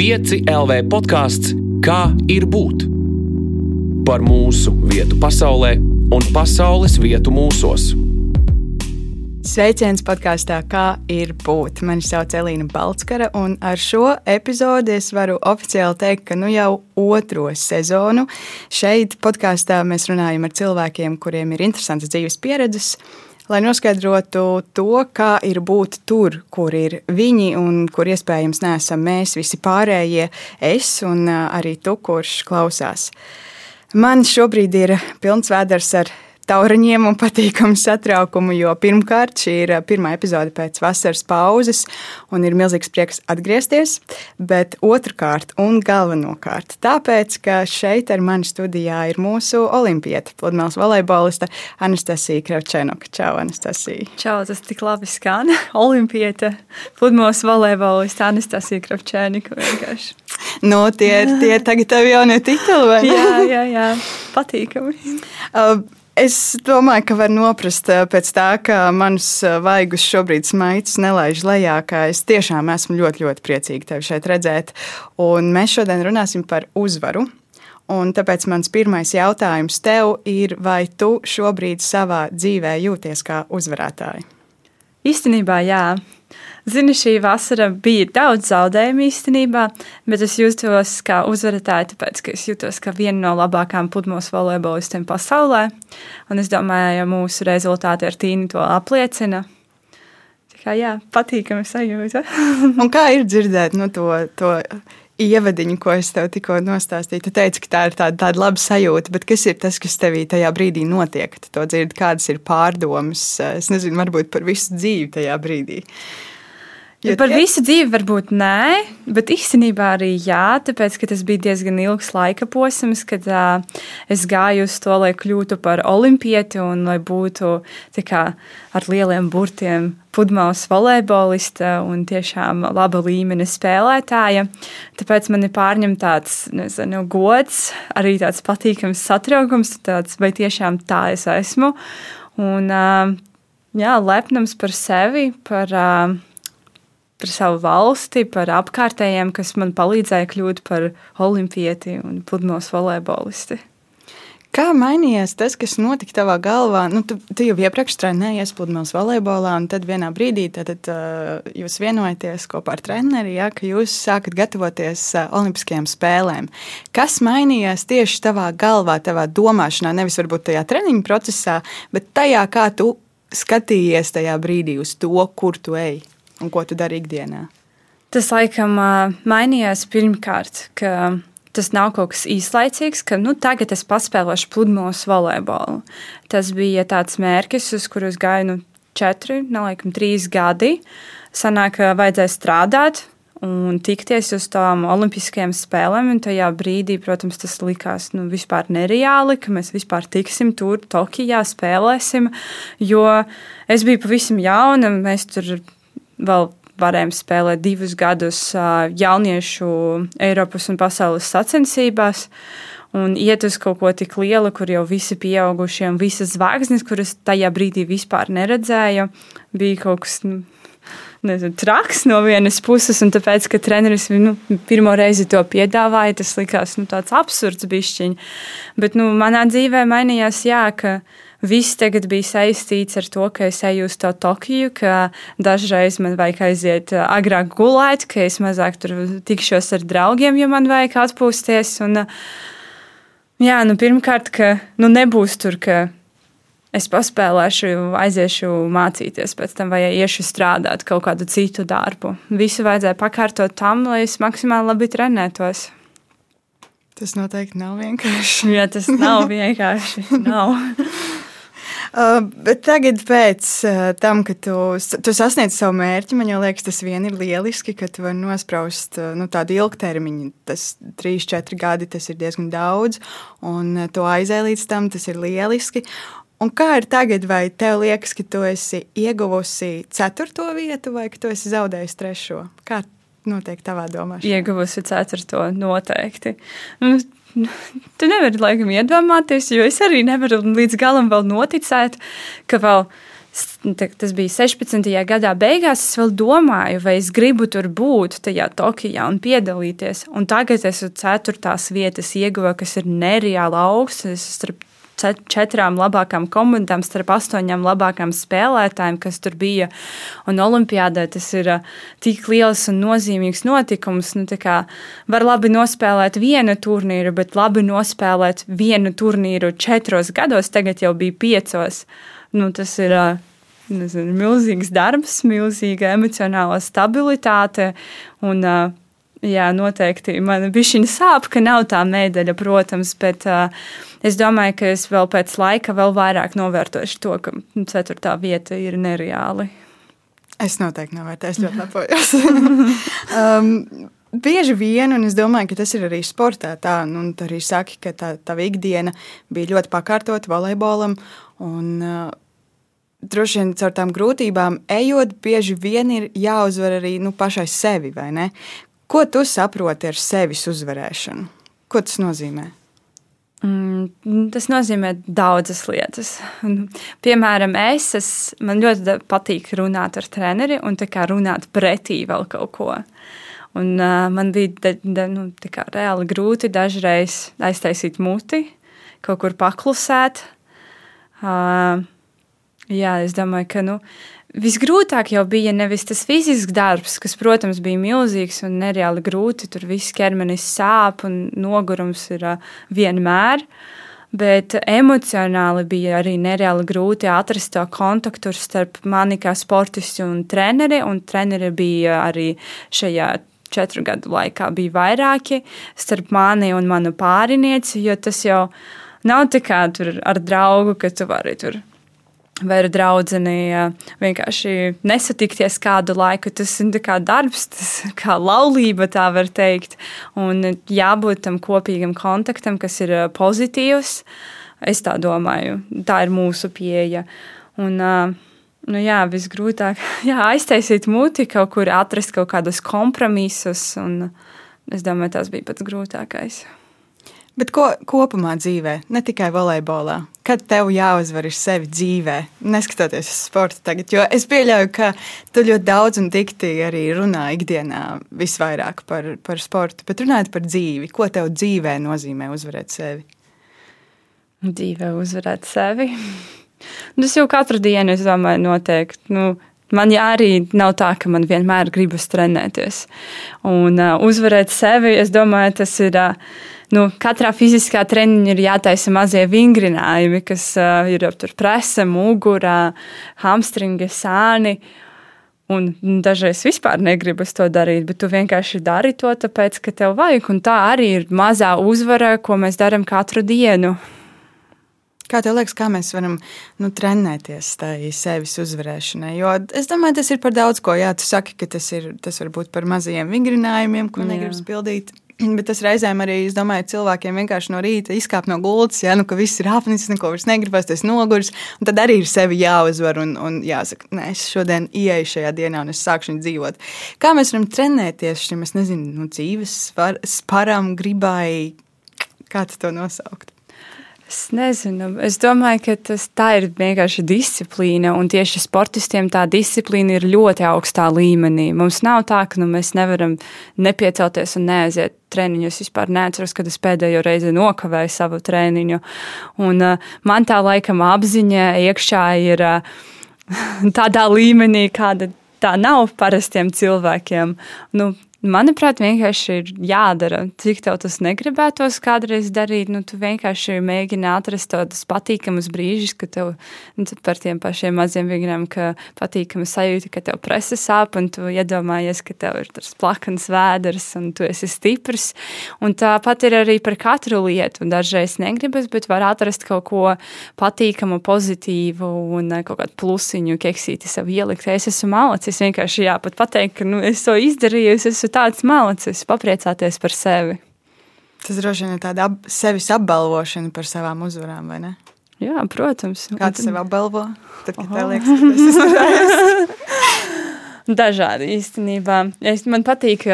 5 LV podkāsts Kā ir būt? Par mūsu vietu pasaulē un pasaules vietu mūsos. Sveiciens podkāstā, kā ir būt. Mani sauc Elīna Balskara, un ar šo epizodi es varu oficiāli teikt, ka nu jau otro sezonu šeit podkāstā mēs runājam ar cilvēkiem, kuriem ir interesantas dzīves pieredzes, lai noskaidrotu to, kā ir būt tur, kur ir viņi un kur iespējams neesam mēs, visi pārējie, es un arī tu, kurš klausās. Man šobrīd ir pilns vēders ar tauriņiem un patīkamu satraukumu, jo pirmkārt šī ir pirmā epizode pēc vasaras pauzes, un ir milzīgs prieks atgriezties. Bet otrkārt, un galvenokārt, tāpēc, ka šeit ar mani studijā ir mūsu olimpieta, pludmales volejboliste Anastasija Kravčenoka. Čau, Anastasija! Čau, tas tik labi skan. Olimpieta, pludmales volejboliste Anastasija Kravčenoka vienkārši. Nu, tie ir tie tagad tev jaunie tituli, vai ne? Jā, jā, jā. patīkami. Uh, Es domāju, ka var noprast eh, pēc tā, ka manus eh, vaigus šobrīd smaids nelaiž lejā, ka es tiešām esmu ļoti, ļoti priecīga tevi šeit redzēt. Un mēs šodien runāsim par uzvaru. Un tāpēc mans pirmais jautājums tev ir, vai tu šobrīd savā dzīvē jūties kā uzvarētāja? Īstenībā, jā. Zini, šī vasara bija daudz zaudējumu īstenībā, bet es jutos kā uzvarētāja, tāpēc, ka es jutos kā viena no labākajām pludmales volejbolistiem pasaulē. Un es domāju, ja mūsu rezultāti ar Tīnu to apliecina. Tā kā jā, patīkami sajūta. Un kā ir dzirdēt nu, to, to ievadiņu, ko es tev tikko nostāstīju. Tu teici, ka tā ir tāda, tāda laba sajūta, bet kas ir tas, kas tevī tajā brīdī notiek? Tu to dzirdi, kādas ir pārdomas, es nezinu, varbūt par visu dzīvi tajā brīdī. Jo Par visu dzīvi varbūt nē, bet īstenībā arī jā, tāpēc ka tas bija diezgan ilgs laika posms, kad uh, es gāju uz to, lai kļūtu par olimpieti un lai būtu kā, ar lieliem burtiem pludmales volejbolista un tiešām laba līmeņa spēlētāja. Tāpēc man ir pārņem tāds nezinu, gods, arī tāds patīkams satraukums, tāds, vai tiešām tā es esmu. Un, uh, jā, lepnums par sevi, par. Uh, par savu valsti, par apkārtējiem, kas man palīdzēja kļūt par olimpieti un pludmales volejbolisti. Kā mainījās tas, kas notika tavā galvā? Nu, tu, tu jau iepriekš trenējies pludmales volejbolā, un tad vienā brīdī tad, uh, jūs vienojaties kopā ar treneri, ja, ka jūs sākat gatavoties uh, Olimpiskajām spēlēm. Kas mainījās tieši tavā galvā, tavā domāšanā, nevis varbūt tajā treniņu procesā, bet tajā, kā tu skatījies tajā brīdī uz to, kur tu ej? Un ko tu dari ikdienā? Tas laikam mainījās pirmkārt, ka tas nav kaut kas īslaicīgs, ka nu, tagad es paspēlēšu pludmales volejbolu. Tas bija tāds mērķis, uz kuru es gāju nu, četri, nelaikam, trīs gadi. Sanāk, ka vajadzēja strādāt, un tikties uz tām olimpiskajām spēlēm. Tajā brīdī, protams, tas likās nu, vispār nereāli, ka mēs vispār tiksim tur, Tokijā, spēlēsim. Jo es biju pavisam jauna, mēs tur vēl varējām spēlēt divus gadus jauniešu Eiropas un pasaules sacensībās. Un iet uz kaut ko tik lielu, kur jau visi pieaugušie un visas zvaigznes, kuras tajā brīdī vispār neredzēju, bija kaut kas nu, nezinu, traks no vienas puses. Un tāpēc, ka treneris nu, pirmo reizi to piedāvāja, tas likās nu, tāds absurds bišķiņš. Bet nu, manā dzīvē mainījās, jā, ka viss tagad bija saistīts ar to, ka es eju uz to Tokiju, ka dažreiz man vajag aiziet uh, agrāk gulēt, ka es mazāk tur tikšos ar draugiem, ja man vajag atpūsties. Un, uh, jā, nu, pirmkārt, ka nu, nebūs tur, ka es paspēlēšu, aiziešu mācīties, pēc tam vai iešu strādāt kaut kādu citu darbu. Visu vajadzēja pakārtot tam, lai es maksimāli labi trenētos. Tas noteikti nav vienkārši. Jā, tas nav vienkārši. nav. Uh, bet tagad, pēc uh, tam, kad tu, tu sasniedz savu mērķi, man liekas, tas vien ir lieliski, ka tu vari nospraust uh, nu, tādu ilgtermiņu. Tas trīs, četri gadi, tas ir diezgan daudz, un uh, to aizēj līdz tam, tas ir lieliski. Un kā ir tagad, vai tev liekas, ka tu esi ieguvusi ceturto vietu, vai ka tu esi zaudējusi trešo? Kā notiek tavā domāšanā? Ieguvusi ceturto noteikti. Nu, Tu nevari laikam iedomāties, jo es arī nevaru līdz galam vēl noticēt, ka vēl tas bija 16. gadā beigās, es vēl domāju, vai es gribu tur būt tajā Tokijā un piedalīties. Un tagad es esmu ceturtās vietas ieguva, kas ir nereāli augsts. Es starp četrām labākām komandām, starp astoņām labākām spēlētājiem, kas tur bija. Un Olimpijādē tas ir tik liels un nozīmīgs notikums. Nu, var labi nospēlēt vienu turnīru, bet labi nospēlēt vienu turnīru četros gados, tagad jau bija piecos. Nu, tas ir nezinu, milzīgs darbs, milzīga emocionāla stabilitāte. Un, jā, noteikti man bija sāp, ka nav tā medaļa, protams, bet uh, es domāju, ka es vēl pēc laika vēl vairāk novērtošu to, ka ceturtā vieta ir nereāli. Es noteikti novērtēju, es ļoti lepojos. um, Bieži vien, un es domāju, ka tas ir arī sportā tā, un tu arī saki, ka tā, tā ikdiena bija ļoti pakārtota volejbolam, un uh, droši vien caur tām grūtībām ejot, bieži vien ir jāuzvar arī nu, pašai sevi. Ko tu saproti ar sevis uzvarēšanu? Ko tas nozīmē? Mm, tas nozīmē daudzas lietas. Piemēram, es, es man ļoti patīk runāt ar treneri un runāt pretī vēl kaut ko. Un, uh, man bija da, da, nu, reāli grūti dažreiz aiztaisīt muti, kaut kur paklusēt. Uh, jā, es domāju, ka nu, Visgrūtāk jau bija nevis tas fizisks darbs, kas, protams, bija milzīgs un nereāli grūti. Tur viss ķermenis sāp un nogurums ir vienmēr. Bet emocionāli bija arī nereāli grūti atrast to kontaktu starp mani kā sportistu un treneri. Un treneri bija arī šajā četru gadu laikā bija vairāki starp mani un manu pārinieci, jo tas jau nav tikai ar draugu, ka tu vari tur vai ar draugu vienkārši nesatikties kādu laiku. Tas ir kā darbs, tas ir kā laulība, tā var teikt. Un jābūt tam kopīgam kontaktam, kas ir pozitīvs. Es tā domāju, tā ir mūsu pieeja. Un, nu jā, visgrūtāk jā, aiztaisīt muti, kaut kur atrast kaut kādus kompromisus. Es domāju, tas bija pats grūtākais. Bet ko kopumā dzīvē, ne tikai volejbolā, kad tev jāuzvar sevi dzīvē, neskatoties uz sporta tagad? Jo es pieļauju, ka tu ļoti daudz un dikti arī runā ikdienā visvairāk par, par sportu, bet runājot par dzīvi, ko tev dzīvē nozīmē uzvarēt sevi? Dzīvē uzvarēt sevi. Tas jau katru dienu, es domāju, noteikti. Nu, Man arī nav tā, ka man vienmēr gribas trenēties. Un uh, uzvarēt sevi, es domāju, tas ir. Uh, nu, katrā fiziskā treniņā ir jātaisa mazie vingrinājumi, kas uh, ir tur presa, mugurā, hamstringi, sāni. Un dažreiz vispār negribas to darīt, bet tu vienkārši dari to, tāpēc, ka tev vajag. Un tā arī ir mazā uzvara, ko mēs darām katru dienu. Kā tev liekas, kā mēs varam nu, trenēties tai sevis uzvarēšanai? Jo es domāju, tas ir par daudz ko. Jā, tu saki, ka tas, ir, tas var būt par mazajiem vingrinājumiem, ko negribas pildīt. Bet tas reizēm arī, es domāju, cilvēkiem vienkārši no rīta izkāp no gultas, ja nu, ka viss ir apnicis, neko vairs negribas, tas noguris. Tad arī ir sevi jāuzvar un, un jāsaka, nē, es šodien ieeju šajā dienā un es sākšu dzīvot. Kā mēs varam trenēties šim, es nezinu, nu, dzīves sparam, gribai, kā to nosaukt? Es nezinu. Es domāju, ka tas, tā ir vienkārši disciplīna. Un tieši sportistiem tā disciplīna ir ļoti augstā līmenī. Mums nav tā, ka nu, mēs nevaram nepiecelties un neaiziet treniņus. Es vispār neatceros, kad es pēdējo reizi nokavēju savu treniņu. Un, uh, man tā laikam apziņa iekšā ir uh, tādā līmenī, kāda tā nav parastiem cilvēkiem. Nu, Manuprāt, vienkārši ir jādara. Cik tev tas negribētos kādreiz darīt, nu, tu vienkārši mēģini atrast tādus patīkamus brīžus, ka tev nu, par tiem pašiem maziem vingriem, ka patīkami sajūta, ka tev presa sāp, un tu iedomājies, ka tev ir tas plakans vēders, un tu esi stiprs. Un tāpat ir arī par katru lietu. Dažreiz negribas, bet var atrast kaut ko patīkamu, pozitīvu un eh, kaut kādu plusiņu, keksīti sev ielikt. Es esmu malacis, vienkārši jāpat pateikt, ka nu, es to izdarīju, es esmu tāds malacis, papriecāties par sevi. Tas droši vien ir tāda ap, sevis apbalvošana par savām uzvarām, vai ne? Jā, protams. Kā tu sev apbalvo? Tad, kad tev liekas, ka tas ir uzvarējis. Dažādi īstenībā. Es, man patīk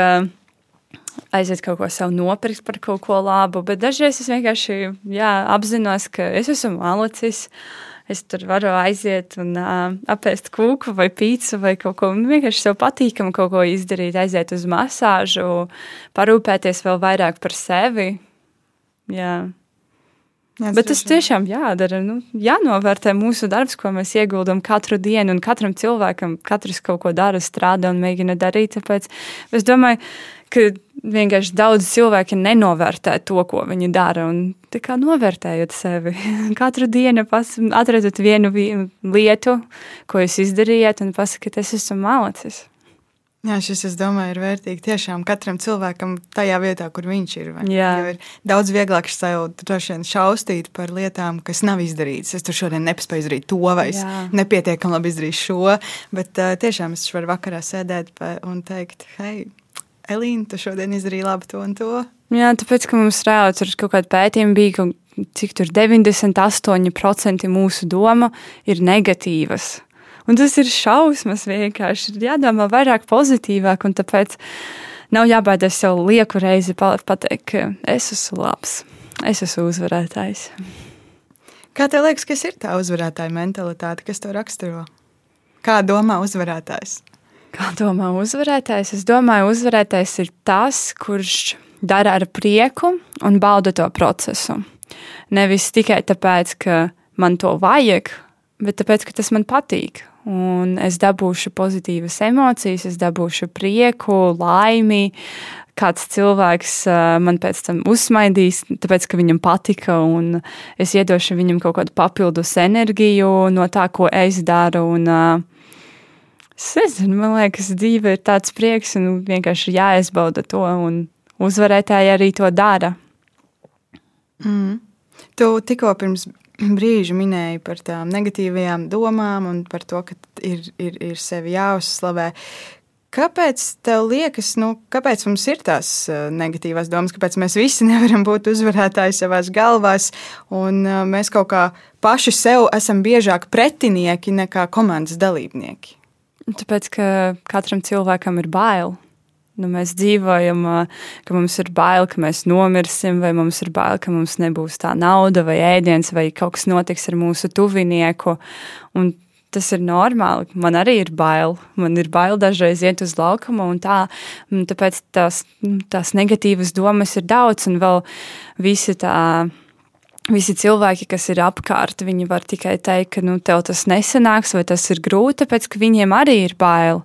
aiziet kaut ko sev nopirkt par kaut ko labu, bet dažreiz es vienkārši jā, apzinos, ka es esmu malacis. Es tur varu aiziet un uh, apēst kūku vai pīci vai kaut ko. Vienkārši sev patīkam kaut ko izdarīt, aiziet uz masāžu, parūpēties vēl vairāk par sevi. Jā. Jā, Bet tas tiešām jādara. Nu, jānovērtē mūsu darbs, ko mēs ieguldām katru dienu, un katram cilvēkam katrs kaut ko dara, strādā un mēģina darīt. Tāpēc es domāju, ka vienkārši daudz cilvēki nenovērtē to, ko viņi dara. Un kā novērtējot sevi, katru dienu atradzat vienu lietu, ko jūs izdarījāt, un pasakiet, es esmu malacis. Jā, šis, es domāju, ir vērtīgi tiešām katram cilvēkam tajā vietā, kur viņš ir. Jo ir daudz vieglāk sev šausmīt par lietām, kas nav izdarītas. Es tur šodien nespēju izdarīt to, vai es nepietiekami labi izdarīju šo. Bet uh, tiešām es varu vakarā sēdēt un teikt, hei, Elīna, tu šodien izdarīji labi to un to. Jā, tāpēc, ka mums reāli tur kaut kāda pētījuma bija, ka cik tur 98% mūsu doma ir negatīvas. Un tas ir šausmas vienkārši. Ir jādomā vairāk pozitīvāk, un tāpēc nav jābaidās sev lieku reizi pateikt, ka es esmu labs, es esmu uzvarētājs. Kā tev liekas, kas ir tā uzvarētāja mentalitāte, kas to raksturo? Kā domā uzvarētājs? Kā domā uzvarētājs? Es domāju, uzvarētājs ir tas, kurš dara ar prieku un bauda to procesu. Nevis tikai tāpēc, ka man to vajag, bet tāpēc, ka tas man patīk un es dabūšu pozitīvas emocijas, es dabūšu prieku, laimi. Kāds cilvēks uh, man pēc tam uzsmaidīs, tāpēc, ka viņam patika, un es iedošu viņam kaut kādu papildus enerģiju no tā, ko es daru. Un, uh, es nezinu, man liekas, dzīve ir tāds prieks, un vienkārši jāizbauda to, un uzvarētāji arī to dara. Mm. Tu tikko pirms brīžu minēju par tām negatīvajām domām un par to, ka ir, ir, ir sevi jāuzslavē. Kāpēc tev liekas, nu, kāpēc mums ir tās uh, negatīvās domas, kāpēc mēs visi nevaram būt uzvarētāji savā galvās, un uh, mēs kaut kā paši sev esam biežāk pretinieki nekā komandas dalībnieki? Tāpēc, ka katram cilvēkam ir bail Nu, mēs dzīvojam, ka mums ir bail, ka mēs nomirsim, vai mums ir bail, ka mums nebūs tā nauda, vai ēdiens, vai kaut kas notiks ar mūsu tuvinieku. Un tas ir normāli. Man arī ir bail. Man ir bail dažreiz iet uz laukumu, un tā, tāpēc tās, tās negatīvas domas ir daudz, un vēl visi tā visi cilvēki, kas ir apkārt, viņi var tikai teikt, ka nu, tev tas nesanāks, vai tas ir grūti, tāpēc ka viņiem arī ir bail.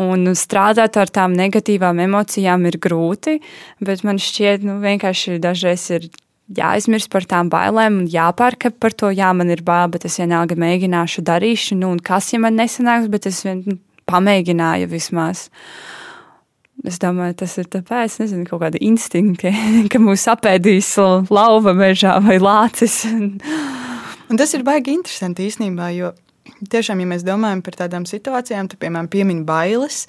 Un strādāt ar tām negatīvām emocijām ir grūti, bet man šķiet, nu, vienkārši dažreiz ir jāizmirst par tām bailēm un jāpārkāp par to, jā, man ir bail, bet es vienalga mēģināšu, darīšu, nu, un kas, ja man nesanāks, bet es vien nu, pamēģināju vismaz. Uh, Es domāju, tas ir tāpēc, nezinu, kaut kāda instinkta, ka mūs apēdīs lauva mežā vai lācis. Un tas ir baigi interesanti īstenībā, jo tiešām, ja mēs domājam par tādām situācijām, tad, piemēram, piemin bailes,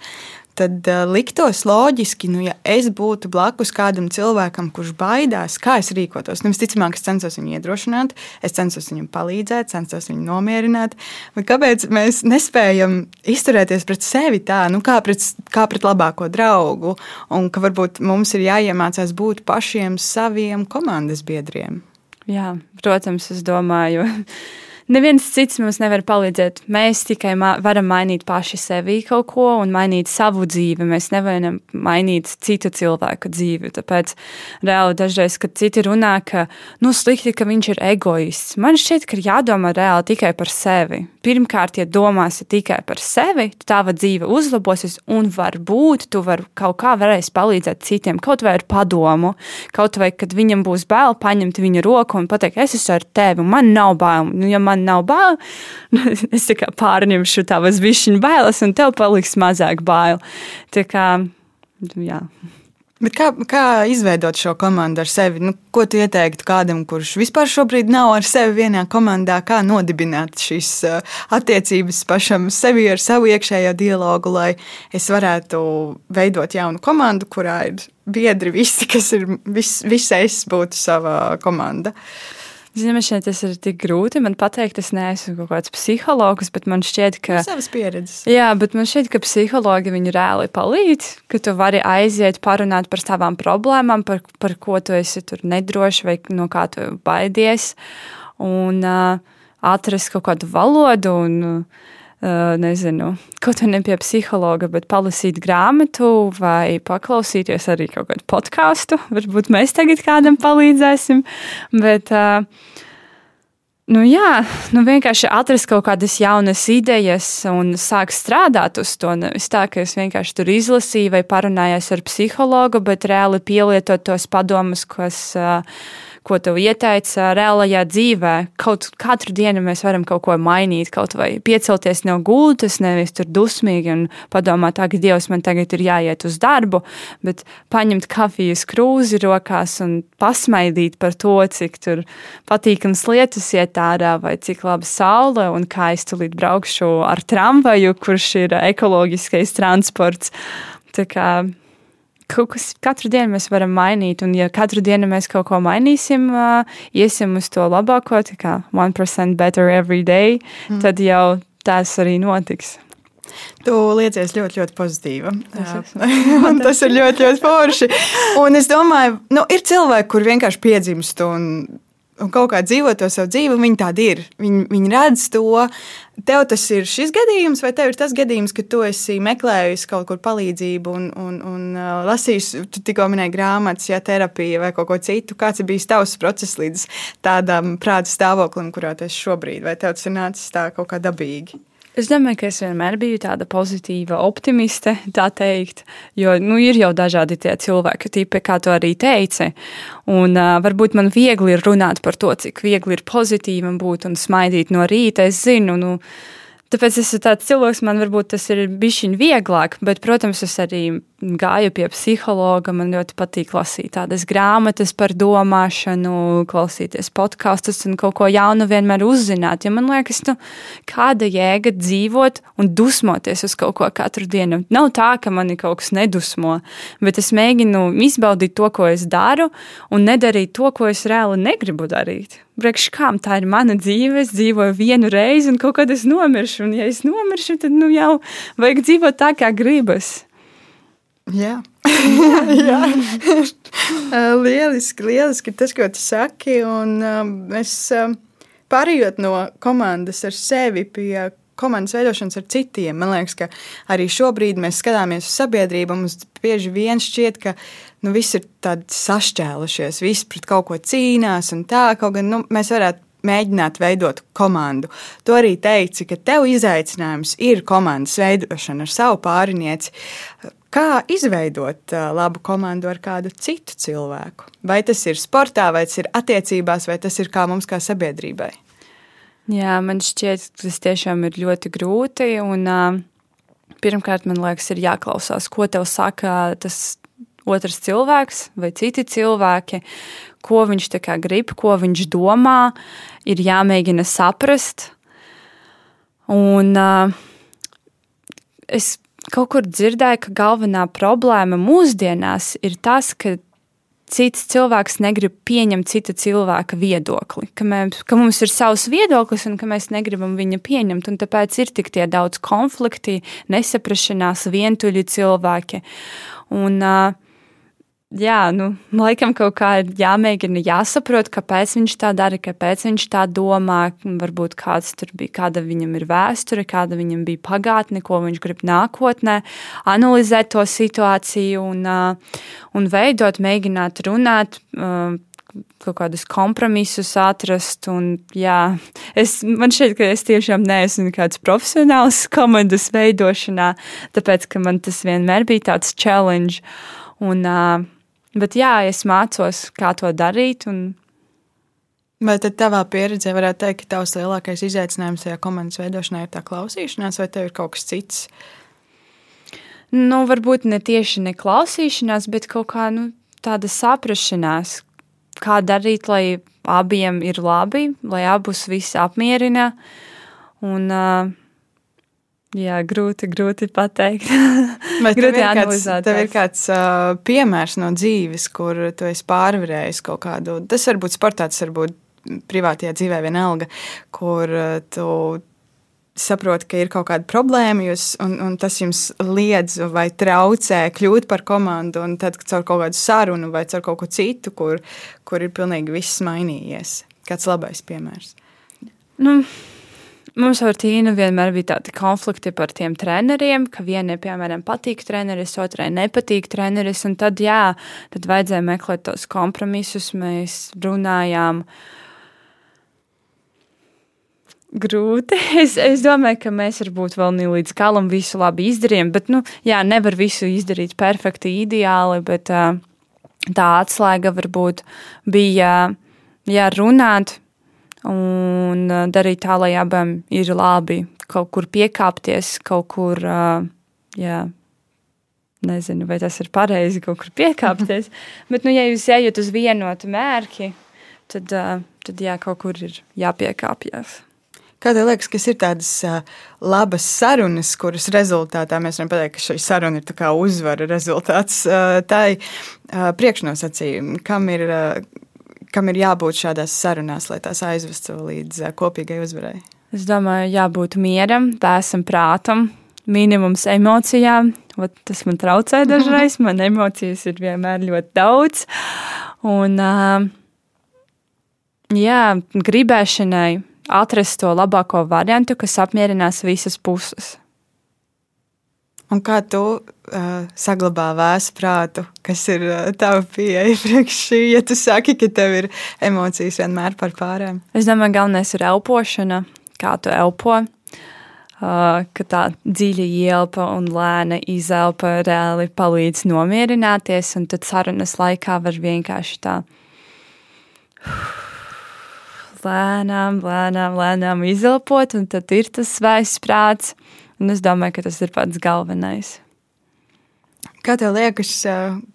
tad uh, liktos loģiski, nu, ja es būtu blakus kādam cilvēkam, kurš baidās, kā es rīkotos. Nu, visticamāk, es censos viņu iedrošināt, es censos viņam palīdzēt, censos viņu nomierināt. Bet kāpēc mēs nespējam izturēties pret sevi tā, nu, kā, pret, kā pret labāko draugu, un ka varbūt mums ir jāiemācās būt pašiem saviem komandas biedriem? Jā, protams, es domāju. Neviens cits mums nevar palīdzēt. Mēs tikai ma varam mainīt paši sevi kaut ko un mainīt savu dzīvi. Mēs nevaram mainīt citu cilvēku dzīvi. Tāpēc reāli dažreiz, kad citi runā, ka nu, slikti, ka viņš ir egoists, man šķiet, ka ir jādomā reāli tikai par sevi. Pirmkārt, ja domāsi tikai par sevi, tava dzīve uzlabosies un varbūt tu vari kaut kā varēsi palīdzēt citiem, kaut vai ar padomu, kaut vai, kad viņam būs bail paņemt viņa roku un pateikt, es esmu ar tevi, man nav bail. Nu, ja man man nav bail, es pārņemšu tavas višķiņu bailes, un tev paliks mazāk bail. Tā kā, jā. Bet kā, kā izveidot šo komandu ar sevi? Nu, ko tu ieteiktu kādam, kurš vispār šobrīd nav ar sevi vienā komandā? Kā nodibināt šīs uh, attiecības pašam sevi ar savu iekšējo dialogu, lai es varētu veidot jaunu komandu, kurā ir biedri visi, kas ir vis, visais būtu sava komanda? Uh, Zinu, šeit tas ir tik grūti man pateikt, es neesmu kaut kāds psihologs, bet man šķiet, ka. Savas pieredzes. Jā, bet man šķiet, ka psihologi viņu reāli palīdz, ka tu vari aiziet, parunāt par savām problēmām, par, par ko tu esi tur nedroši vai no kā tu baidies. Un, uh, atrast kaut kādu valodu un nezinu, kaut vai ne pie psihologa, bet palasīt grāmatu vai paklausīties arī kaut kādu podkāstu. Varbūt mēs tagad kādam palīdzēsim. Bet, Nu, jā, nu vienkārši atrast kaut kādas jaunas idejas un sākt strādāt uz to. Nevis tā, ka es vienkārši tur izlasīju vai parunājos ar psihologu, bet reāli pielietot tos padomus, kas uh, ko tev ieteica reālajā dzīvē. Kaut katru dienu mēs varam kaut ko mainīt, kaut vai piecelties no gultas, nevis tur dusmīgi un padomāt, ka Dievs man tagad ir jāiet uz darbu, bet paņemt kafijas krūzi rokās un pasmaidīt par to, cik tur patīkams lietas iet ārā, vai cik laba saule un kā es tulīt braukšu ar tramvaju, kurš ir ekoloģiskais transports. Tā kā kaut kas katru dienu mēs varam mainīt. Un, ja katru dienu mēs kaut ko mainīsim, uh, iesim uz to labāko, tā kā 1% better every day, mm. tad jau tas arī notiks. Tu liecies ļoti, ļoti pozitīva. tas ir ļoti, ļoti forši. Un es domāju, nu, ir cilvēki, kur vienkārši piedzimst un un kaut kā dzīvo to savu dzīvi, viņi tādi ir. Viņi, viņi redz to. Tev tas ir šis gadījums, vai tev ir tas gadījums, ka tu esi meklējis kaut kur palīdzību un, un, un uh, lasījis, tu tikko minēji grāmatas, ja terapija vai kaut ko citu. Kāds ir bijis tavs process līdz tādam prāta stāvoklim, kurā tu esi šobrīd, vai tev tas ir nācis tā kaut kā dabīgi? Es domāju, ka es vienmēr biju tāda pozitīva optimiste, tā teikt, jo nu, ir jau dažādi tie cilvēki, tipi, kā tu arī teici. Un uh, varbūt man viegli ir runāt par to, cik viegli ir pozitīvam būt un smaidīt no rīta. Es zinu, nu, tāpēc es esmu tāds cilvēks, man varbūt tas ir bijis vieglāk, bet, protams, es arī gāju pie psihologa. Man ļoti patīk lasīt tādas grāmatas par domāšanu, klausīties podkastus un kaut ko jaunu vienmēr uzzināt. Jo man liekas, nu, kāda jēga dzīvot un dusmoties uz kaut ko katru dienu. Nav tā, ka mani kaut kas nedusmo, bet es mēģinu izbaudīt to, ko es daru, un nedarīt to, ko es reāli negribu darīt. Priekš kām tā ir mana dzīve, es dzīvoju vienu reizi, un kaut kad es nomiršu. Un, ja es nomiršu, tad nu, jau vajag dzīvot tā, kā gribas. Jā, jā. lieliski, lieliski tas, ko tu saki. Un, um, es um, pārējot no komandas ar sevi pie komandas veidošanas ar citiem. Man liekas, ka arī šobrīd mēs skatāmies uz sabiedrību. Mums bieži vien šķiet, ka nu, viss ir sašķēlušies, viss pret kaut ko cīnās un tā. Kaut gan nu, mēs varētu mēģināt veidot komandu. Tu arī teici, ka tev izaicinājums ir komandas veidošana ar savu pārinieci. Kā izveidot labu komandu ar kādu citu cilvēku? Vai tas ir sportā, vai tas ir attiecībās, vai tas ir kā mums, kā sabiedrībai? Jā, man šķiet, tas tiešām ir ļoti grūti. Un, pirmkārt, man liekas, ir jāklausās, ko tev saka tas otrs cilvēks vai citi cilvēki, ko viņš grib, ko viņš domā. Ir jāmēģina saprast. Un, es kaut kur dzirdēju, ka galvenā problēma mūsdienās ir tas, ka cits cilvēks negrib pieņemt cita cilvēka viedokli, ka, mēs, ka mums ir savs viedoklis un ka mēs negribam viņu pieņemt. Tāpēc ir tik daudz konflikti, nesaprašanās, vientuļi cilvēki. Un, uh, jā, nu, laikam kaut kā ir jāmēģina jāsaprot, kāpēc viņš tā dara, kāpēc viņš tā domā. Varbūt kāds tur bija, kāda viņam ir vēsture, kāda viņam bija pagātne, ko viņš grib nākotnē, analizēt to situāciju un, un veidot, mēģināt runāt kaut kādus kompromisus atrast. Un, jā, es, man šķiet, ka es tiešām neesmu kāds profesionāls komandas veidošanā, tāpēc man tas vienmēr bija tāds challenge. Un, uh, Bet jā, es mācos, kā to darīt. Un... Vai tad tavā pieredzē varētu teikt, ka tavs lielākais izaicinājums šajā komandas veidošanā ir tā klausīšanās, vai tev ir kaut kas cits? Nu, varbūt ne tieši ne klausīšanās, bet kaut kā nu, tāda saprašanās, kā darīt, lai abiem ir labi, lai abus viss apmierina. Un, uh, Jā, grūti, grūti pateikt. Vai grūti kāds, tev ir kāds uh, piemērs no dzīves, kur tu esi pārvarējis kaut kādu, tas var būt sportā, tas var būt privātajā dzīvē vienalga, kur uh, tu saproti, ka ir kaut kāda problēma, jūs, un, un tas jums liedz vai traucē kļūt par komandu, un tad caur kaut kādu sarunu vai caur kaut ko citu, kur, kur ir pilnīgi viss mainījies. Kāds labais piemērs? Nu, Mums ar Tīnu vienmēr bija tādi konflikti par tiem treneriem, ka vienai, piemēram, patīk treneris, otrai nepatīk treneris. Tad, jā, tad vajadzēja meklēt tos kompromisus. Mēs runājām. Grūti. Es, es domāju, ka mēs varbūt vēl ne līdz galam visu labi izdarījām. Bet, nu, jā, nevar visu izdarīt perfekti, ideāli. Bet tā atslēga varbūt bija jā, runāt un uh, darīt tā, lai abiem ir labi kaut kur piekāpties, kaut kur, uh, jā, nezinu, vai tas ir pareizi kaut kur piekāpties, bet, nu, ja jūs ejat uz vienotu mērķi, tad, uh, tad jā, kaut kur ir jāpiekāpjas. Kā tev liekas, kas ir tādas labas sarunas, kuras rezultātā mēs varam pateikt, ka šī saruna ir uzvara rezultāts? Uh, priekšnosacījumi, kam ir, kam ir jābūt šādās sarunās, lai tās aizvestu līdz kopīgai uzvarai? Es domāju, jābūt mieram, vēsam prātam, minimums emocijām. Ot, tas man traucē dažreiz. Man emocijas ir vienmēr ļoti daudz. Un, jā, gribēšanai atrast to labāko variantu, kas apmierinās visas puses. Un kā tu uh, saglabā vēsu prātu, kas ir uh, tava pieeja priekš šī, ja tu saki, ka tev ir emocijas vienmēr par pārējām? Es domāju, galvenais ir elpošana, kā tu elpo. Uh, ka tā dziļa ielpa un lēna izelpa reāli palīdz nomierināties, un tad sarunas laikā var vienkārši tā lēnām, lēnām, lēnām izelpot, un tad ir tas svaigs prāts. Un es domāju, ka tas ir pats galvenais. Kā tev liekas,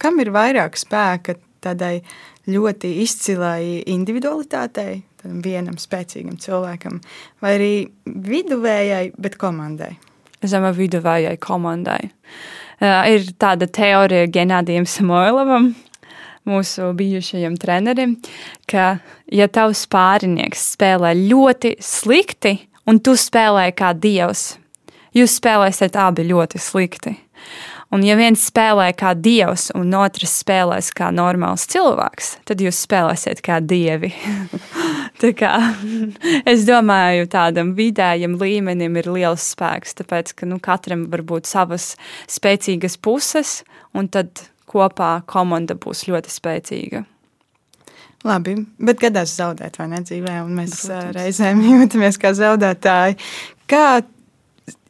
kam ir vairāk spēka tādai ļoti izcilai individualitātei, vienam spēcīgam cilvēkam, vai arī viduvējai, bet komandai? Es domāju, viduvējai komandai. Uh, ir tāda teorija Genādijam Samoilovam, mūsu bijušajam trenerim, ka, ja tavs pārinieks spēlē ļoti slikti, un tu spēlē kā dievs, jūs spēlēsiet abi ļoti slikti. Un, ja viens spēlē kā dievs, un otrs spēlēs kā normāls cilvēks, tad jūs spēlēsiet kā dievi. kā, es domāju, tādam vidējam līmenim ir liels spēks, tāpēc ka nu, katram var būt savas spēcīgas puses, un tad kopā komanda būs ļoti spēcīga. Labi, bet gadās zaudēt, vai ne dzīvē, un mēs Protams. reizēm jūtamies kā zaudētāji. Kā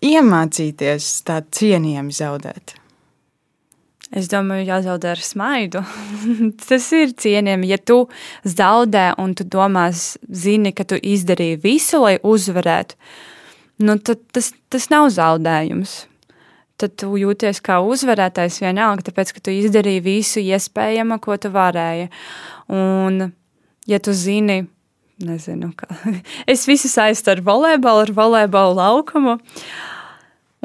iemācīties tā cienījami zaudēt? Es domāju, jāzaudē ar smaidu. tas ir cienījami. Ja tu zaudē un tu domā, zini, ka tu izdarīji visu, lai uzvarētu, nu, tad tas, tas nav zaudējums. Tad tu jūties kā uzvarētājs vienalga, tāpēc ka tu izdarīji visu iespējamo, ko tu varēji. Un, ja tu zini, nezinu, kā. es visu saistu ar volejbolu, ar volejbolu laukumu.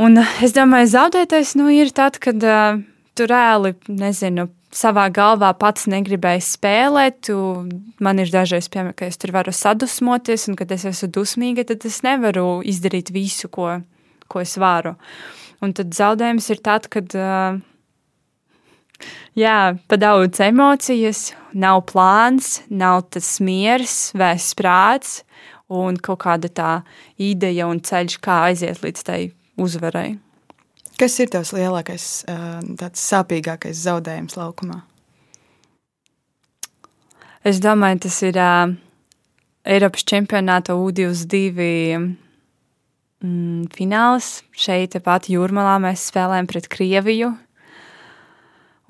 Un es domāju, zaudētais nu, ir tad, kad uh, tu reāli, nezinu, savā galvā pats negribēji spēlēt. Tu, man ir dažreiz piemēram, ka es tur varu sadusmoties, un kad es esmu dusmīga, tad es nevaru izdarīt visu, ko, ko es varu. Un tad zaudējums ir tad, kad. Uh, Jā, pa daudz emocijas, nav plāns, nav tas miers, vēs prāts un kaut kāda tā ideja un ceļš, kā aiziet līdz tai uzvarai. Kas ir tavs lielākais, tāds sāpīgākais zaudējums laukumā? Es domāju, tas ir uh, Eiropas čempionāta U22 mm, fināls. Šeit pat Jūrmalā mēs spēlējam pret Krieviju.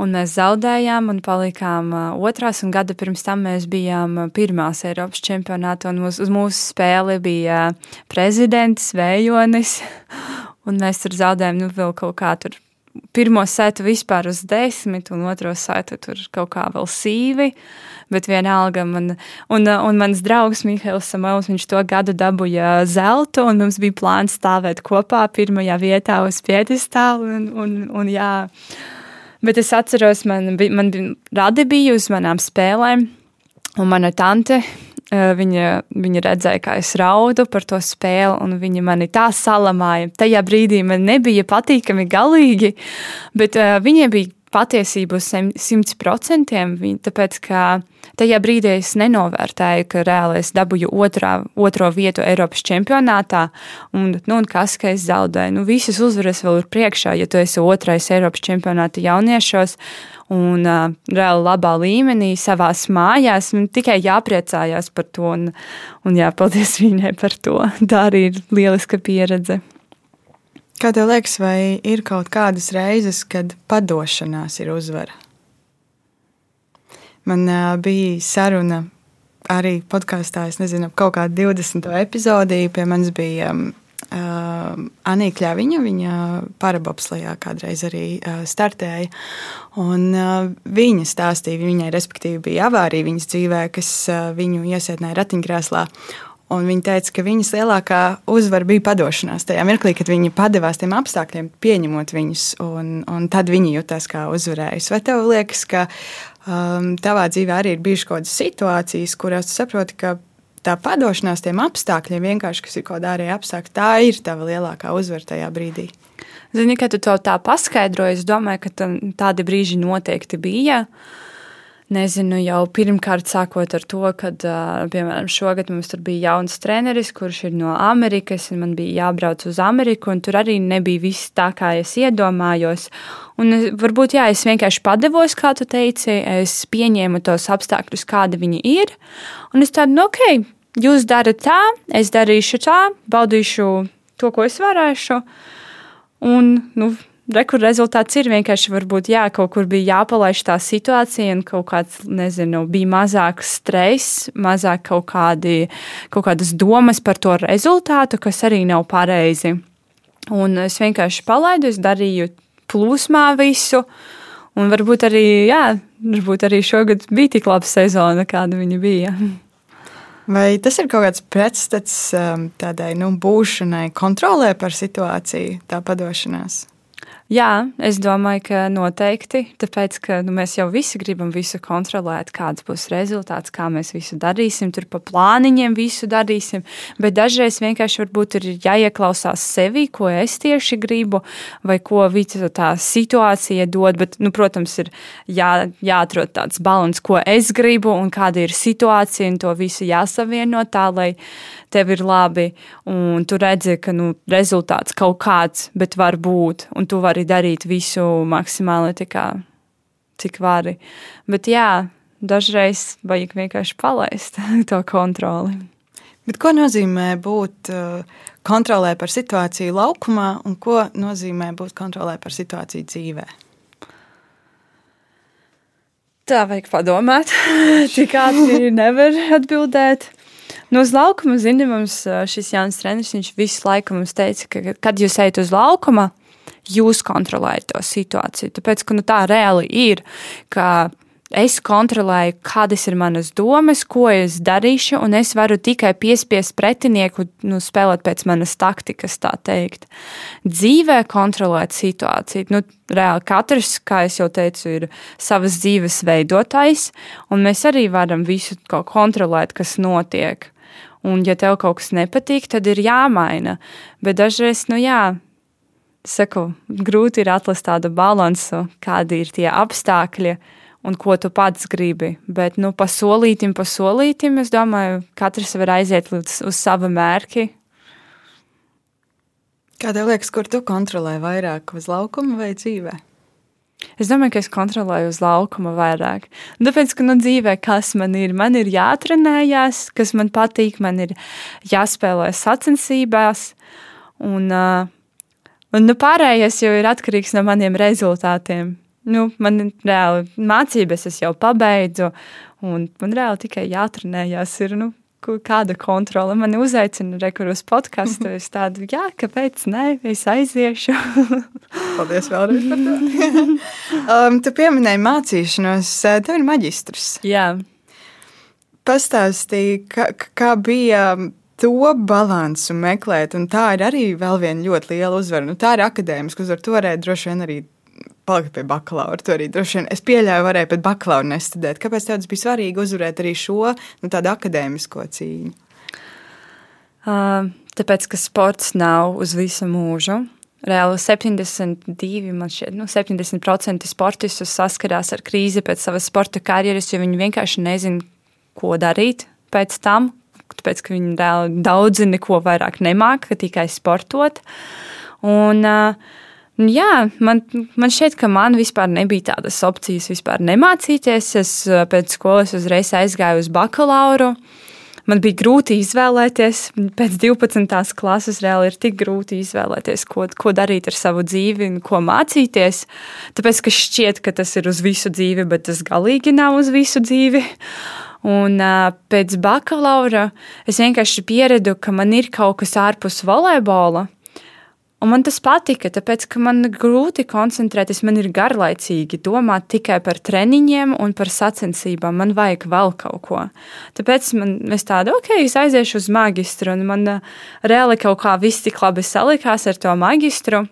Un mēs zaudējām un palikām otrās, un gada pirms tam mēs bijām pirmās Eiropas čempionātā. Uz, uz mūsu spēli bija prezidents Vējonis, un mēs tur zaudējām nu, vēl kaut kā tur. Pirmo sētu vispār uz desmit, un otro sētu tur kaut kā vēl sīvi. Bet vienalga, man, un, un mans draugs Mihails Samuels, viņš to gadu dabūja zeltu, un mums bija plāns stāvēt kopā pirmajā vietā uz piedestālu. Un, un, un, jā, Bet es atceros, man, bija, man bija radi bija uz manām spēlēm, un mana tante. Eh, viņa, viņa redzēja, kā es raudu par to spēli, un viņa mani tā salamāja. Tajā brīdī man nebija patīkami galīgi, bet uh, viņai bija patiesību uz simts procentiem, tāpēc ka tajā brīdī es nenovērtēju, ka reāli es dabūju otrā, otro vietu Eiropas čempionātā, un, nu, un kas, ka es zaudēju. Nu, visas uzvaras vēl ir priekšā, ja tu esi otrais Eiropas čempionāta jauniešos, un uh, reāli labā līmenī, savā mājās. Man tikai jāpriecājās par to, un, un jāpaldies viņai par to. Tā arī ir lieliska pieredze. Kā tev liekas, vai ir kaut kādas reizes, kad padošanās ir uzvara? Man uh, bija saruna arī podkāstā, es nezinu, kaut kādā 20. epizodī. Pie manis bija um, uh, Anīka Kļaviņa, viņa parabopslajā kādreiz arī uh, startēja. Un, uh, viņa stāstīja, viņai respektīvi bija avārija viņas dzīvē, kas uh, viņu iesēdināja ratiņkrēslā. Un viņa teica, ka viņas lielākā uzvara bija padošanās. Tajā mirklī, kad viņa padevās tiem apstākļiem, pieņemot viņus, un, un tad viņa jutās kā uzvarējusi. Vai tev liekas, ka um, tavā dzīvē arī ir bijušas kaut kādas situācijas, kurās tu saproti, ka tā padošanās tiem apstākļiem, vienkārši kas ir kaut kāda ārēja apstākļa, tā ir tava lielākā uzvara tajā brīdī? Zini, kad tu to tā paskaidroji, es domāju, ka tādi brīži noteikti bija. Uh, nezinu, jau pirmkārt sākot ar to, ka, piemēram, šogad mums tur bija jauns treneris, kurš ir no Amerikas, un man bija jābrauc uz Ameriku, un tur arī nebija viss tā, kā es iedomājos. Un varbūt, jā, es vienkārši padevos, kā tu teici, es pieņēmu tos apstākļus, kādi viņi ir, un es tādu, nu, ok, jūs darat tā, es darīšu tā, baudīšu to, ko es varēšu, un, nu, Rekur rezultāts ir vienkārši, varbūt, jā, kaut kur bija jāpalaiž tā situācija, un kaut kāds, nezinu, bija mazāks stress, mazāk kaut, kādi, kaut kādas domas par to rezultātu, kas arī nav pareizi. Un es vienkārši palaidu, es darīju plūsmā visu, un varbūt arī, jā, varbūt arī šogad bija tik laba sezona, kāda viņa bija. Vai tas ir kaut kāds pretstats um, tādai nu, būšanai, kontrolē par situāciju, tā padošanās? Jā, es domāju, ka noteikti. Tāpēc, ka nu, mēs jau visi gribam visu kontrolēt, kāds būs rezultāts, kā mēs visu darīsim, tur pa plāniņiem visu darīsim. Bet dažreiz vienkārši ir jāieklausās sevi, ko es tieši gribu, vai ko tā situācija dod. Bet, nu, protams, ir jā, jāatrod tāds balans, ko es gribu un kāda ir situācija, un to visu jāsavieno tā, lai tev ir labi, un tu redzi, ka nu, rezultāts kaut kāds, bet var būt, un tu vari darīt visu maksimāli, kā, cik vari. Bet jā, dažreiz vajag vienkārši palaist to kontroli. Bet ko nozīmē būt uh, kontrolē par situāciju laukumā, un ko nozīmē būt kontrolē par situāciju dzīvē? Tā vajag padomāt. Tik ātri nevar atbildēt. Nu, uz laukuma, zini, mums šis jauns treneris, viņš visu laiku mums teica, ka, kad jūs ejat uz laukuma, jūs kontrolējat to situāciju. Tāpēc, ka nu, tā reāli ir, ka es kontrolēju, kādas ir manas domas, ko es darīšu, un es varu tikai piespiest pretinieku nu, spēlēt pēc manas taktikas, tā teikt. Dzīvē kontrolēt situāciju. Nu, reāli katrs, kā jau teicu, ir savas dzīves veidotājs, un mēs arī varam visu kontrolēt, kas notiek. Un, ja tev kaut kas nepatīk, tad ir jāmaina. Bet dažreiz, nu jā, saku, grūti ir atrast tādu balansu, kādi ir tie apstākļi un ko tu pats gribi. Bet, nu, pa solītim, pa solītim, es domāju, katrs var aiziet līdz uz sava mērķa. Kā tev liekas, kur tu kontrolē vairāk, uz laukuma vai dzīvēm? Es domāju, ka es kontrolēju uz laukuma vairāk. Un tāpēc, ka nu, dzīvē, kas man ir, man ir jātrenējās, kas man patīk, man ir jāspēlē sacensībās. Un, uh, un nu, pārējais jau ir atkarīgs no maniem rezultātiem. Nu, man reāli mācības es jau pabeidzu, un man reāli tikai jātrenējās. Ir, nu, kāda kontrole. Mani uzaicina rekur uz podkāstu. Es tādu, jā, kāpēc nē, es aiziešu. Paldies vēlreiz par to. um, tu pieminēji mācīšanos, tev ir maģistrs. Jā. Pastāstīji, kā, kā bija to balansu meklēt, un tā ir arī vēl viena ļoti liela uzvara. Nu, tā ir akadēmiska uzvara. Tu varēji droši vien arī palikt pie bakalaura. Tu arī droši vien, es pieļauju, varēja pat bakalaura nestudēt. Kāpēc tas bija svarīgi uzvarēt arī šo nu, tādu akadēmisko cīņu? Uh, tāpēc, ka sports nav uz visu mūžu. reāli 72, man šķiet, nu, 70% sportistu saskarās ar krīzi pēc savas sporta karjeras, jo viņi vienkārši nezina, ko darīt pēc tam, tāpēc ka viņi reāli daudzi neko vairāk nemāca, tikai sportot. Un, jā, man, man šķiet, ka man vispār nebija tādas opcijas vispār nemācīties. Es pēc skolas uzreiz aizgāju uz bakalauru. Man bija grūti izvēlēties, pēc 12. klases reāli ir tik grūti izvēlēties, ko, ko darīt ar savu dzīvi un ko mācīties. Tāpēc, ka šķiet, ka tas ir uz visu dzīvi, bet tas galīgi nav uz visu dzīvi. Un uh, pēc bakalaura es vienkārši pieredu, ka man ir kaut kas ārpus volejbola. Un man tas patika, tāpēc, ka man grūti koncentrēties, man ir garlaicīgi domāt tikai par treniņiem un par sacensībām. Man vajag vēl kaut ko. Tāpēc man es tādu, ok, es aiziešu uz magistru, un man uh, reāli kaut kā viss tik labi salikās ar to magistru.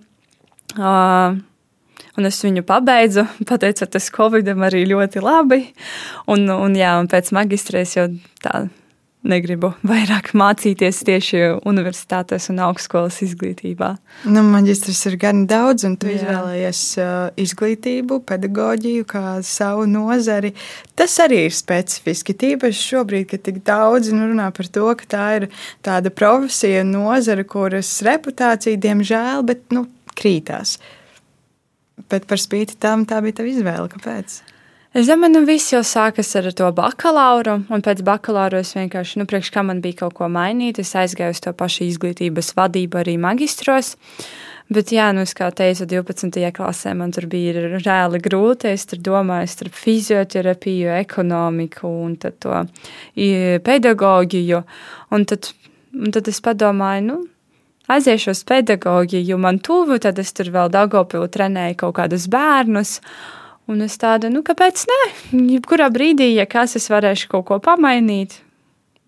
Uh, Un es viņu pabeidzu, pateicoties Covidam, arī ļoti labi. Un, un, jā, un pēc magistrēs jau tā negribu vairāk mācīties tieši universitātēs un augstskolas izglītībā. Nu, maģistrs ir gan daudz, un tu Jā. izvēlējies uh, izglītību, pedagoģiju kā savu nozari. Tas arī ir specifiski. Tīpaši šobrīd, kad tik daudz nu, runā par to, ka tā ir tāda profesija, nozara, kuras reputācija, diemžēl, bet, nu, krītās. Bet par spīti tam tā bija tava izvēle. Kāpēc? Es domāju, nu viss jau sākas ar to bakalauru, un pēc bakalaura es vienkārši, nu, priekš kā man bija kaut ko mainīt, es aizgāju uz to pašu izglītības vadību arī magistros. Bet, jā, nu, kā teicu, 12. klasē man tur bija reāli grūti. Es tur domāju starp fizioterapiju, ekonomiku un to pedagoģiju. Un tad, un tad es padomāju, nu, aiziešu uz pedagoģiju, man tuvu, tad es tur vēl Dagopilu trenēju kaut kādus bērnus. Un es tādu, nu, kāpēc ne? Jebkurā brīdī, ja kas, es varēšu kaut ko pamainīt.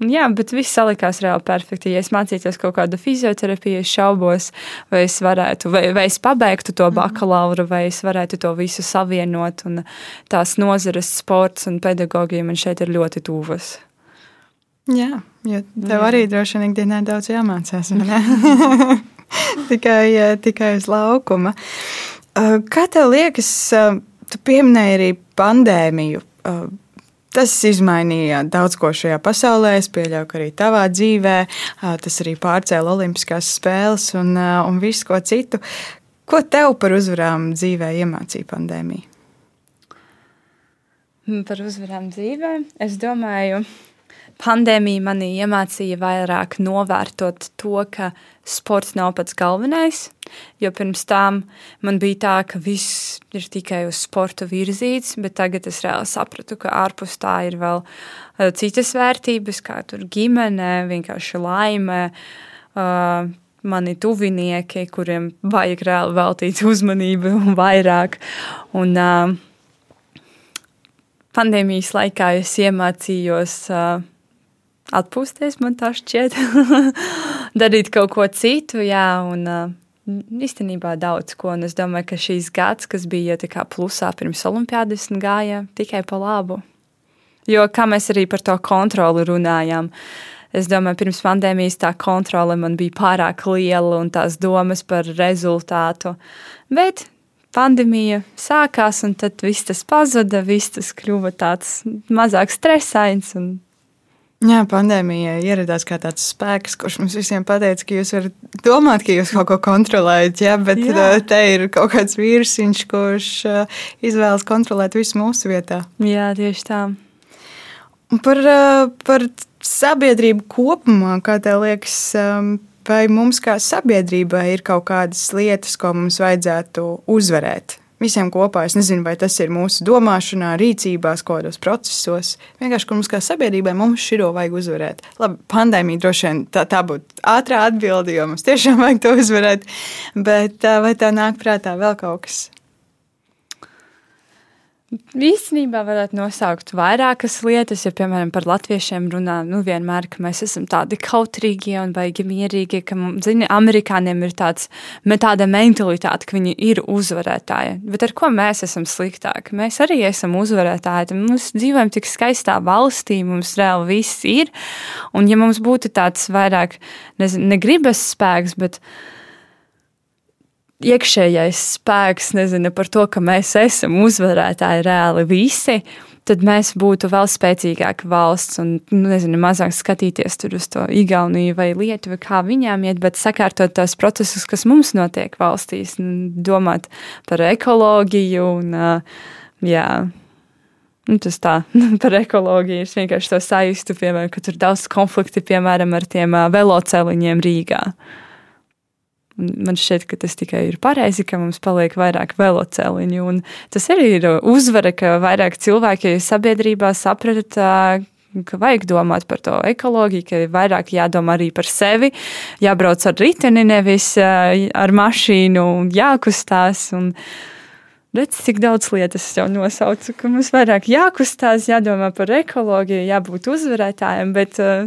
Jā, bet viss salikās reāli perfekti. Ja es mācītos kaut kādu fizioterapiju, es šaubos, vai es varētu, vai, vai es pabeigtu to mhm. bakalauru, vai es varētu to visu savienot. Un tās nozares, sports un pedagoģija man šeit ir ļoti tuvas. Jā, jo tev Jā. arī droši vien ikdienā daudz jāmācās. tikai, eh, tikai uz laukuma. Eh, kā tev liekas, eh, tu pieminēji arī pandēmiju? Tas izmainīja daudz ko šajā pasaulē. Es pieļauju, ka arī tavā dzīvē tas arī pārcēla Olimpiskās spēles un, un visu ko citu. Ko tev par uzvarām dzīvē iemācīja pandēmija? Par uzvarām dzīvē? Es domāju, ka pandēmija manī iemācīja vairāk novērtot to, ka sports nav pats galvenais. Jo pirms tam man bija tā, ka viss ir tikai uz sporta virzīts, bet tagad es reāli sapratu, ka ārpus tā ir vēl uh, citas vērtības, kā tur ģimene, vienkārši laime. Uh, mani tuvinieki, kuriem vajag reāli veltīt uzmanību un vairāk. Un, uh, pandēmijas laikā es iemācījos uh, atpūsties, man tā šķiet, darīt kaut ko citu. Jā, un, uh, Īstenībā daudz ko, un es domāju, ka šīs gads, kas bija tā kā plusā pirms olimpiādas, gāja tikai pa labu. Jo, kā mēs arī par to kontroli runājām, es domāju, pirms pandēmijas tā kontrole man bija pārāk liela un tās domas par rezultātu. Bet pandēmija sākās, un tad viss tas pazuda, viss tas kļuva tāds mazāk stresains un Jā, pandēmija ieradās kā tāds spēks, kurš mums visiem pateica, ka jūs varat domāt, ka jūs kaut ko kontrolējat, jā, bet jā. te ir kaut kāds vīrusiņš, kurš izvēlas kontrolēt visu mūsu vietā. Jā, tieši tā. Par, par sabiedrību kopumā, kā tev liekas, vai mums kā sabiedrībai ir kaut kādas lietas, ko mums vajadzētu uzvarēt? Visiem kopā. Es nezinu, vai tas ir mūsu domāšanā, rīcībās, kādos procesos. Vienkārši, kur mums kā sabiedrībai mums širo vajag uzvarēt. Labi, pandēmija droši vien tā, tā būtu ātrā atbilde, jo mums tiešām vajag to uzvarēt. Bet vai tā nāk prātā vēl kaut kas? Īstenībā varētu nosaukt vairākas lietas, ja, piemēram, par latviešiem runā, nu, vienmēr, ka mēs esam tādi kautrīgie un baigi mierīgi, ka, zini, amerikāņiem ir tāds, tāda mentalitāte, ka viņi ir uzvarētāji. Bet ar ko mēs esam sliktāki? Mēs arī esam uzvarētāji. Mēs dzīvojam tik skaistā valstī, mums reāli viss ir. Un ja mums būtu tāds vairāk, nezinu, ne gribas spēks, bet iekšējais spēks, nezinu par to, ka mēs esam uzvarētāji reāli visi, tad mēs būtu vēl spēcīgāka valsts un, nu, nezinu, mazāk skatīties uz to Igauniju vai Lietuvu, kā viņām iet, bet sakārtot tos procesus, kas mums notiek valstīs, domāt par ekoloģiju un, jā, Nu, tas tā par ekoloģiju. Es vienkārši to sajūtu, piemēram, ka tur daudz konflikti, piemēram, ar tiem veloceliņiem Rīgā. Man šķiet, ka tas tikai ir pareizi, ka mums paliek vairāk veloceliņu. Un tas arī ir uzvara, ka vairāk cilvēki sabiedrībā saprat, ka vajag domāt par to ekoloģiju, ka ir vairāk jādomā arī par sevi, jābrauc ar riteni, nevis ar mašīnu, jākustās. Un, Redz, cik daudz lietas jau nosaucu, ka mums vairāk jākustās, jādomā par ekoloģiju, jābūt uzvarētājiem, bet uh,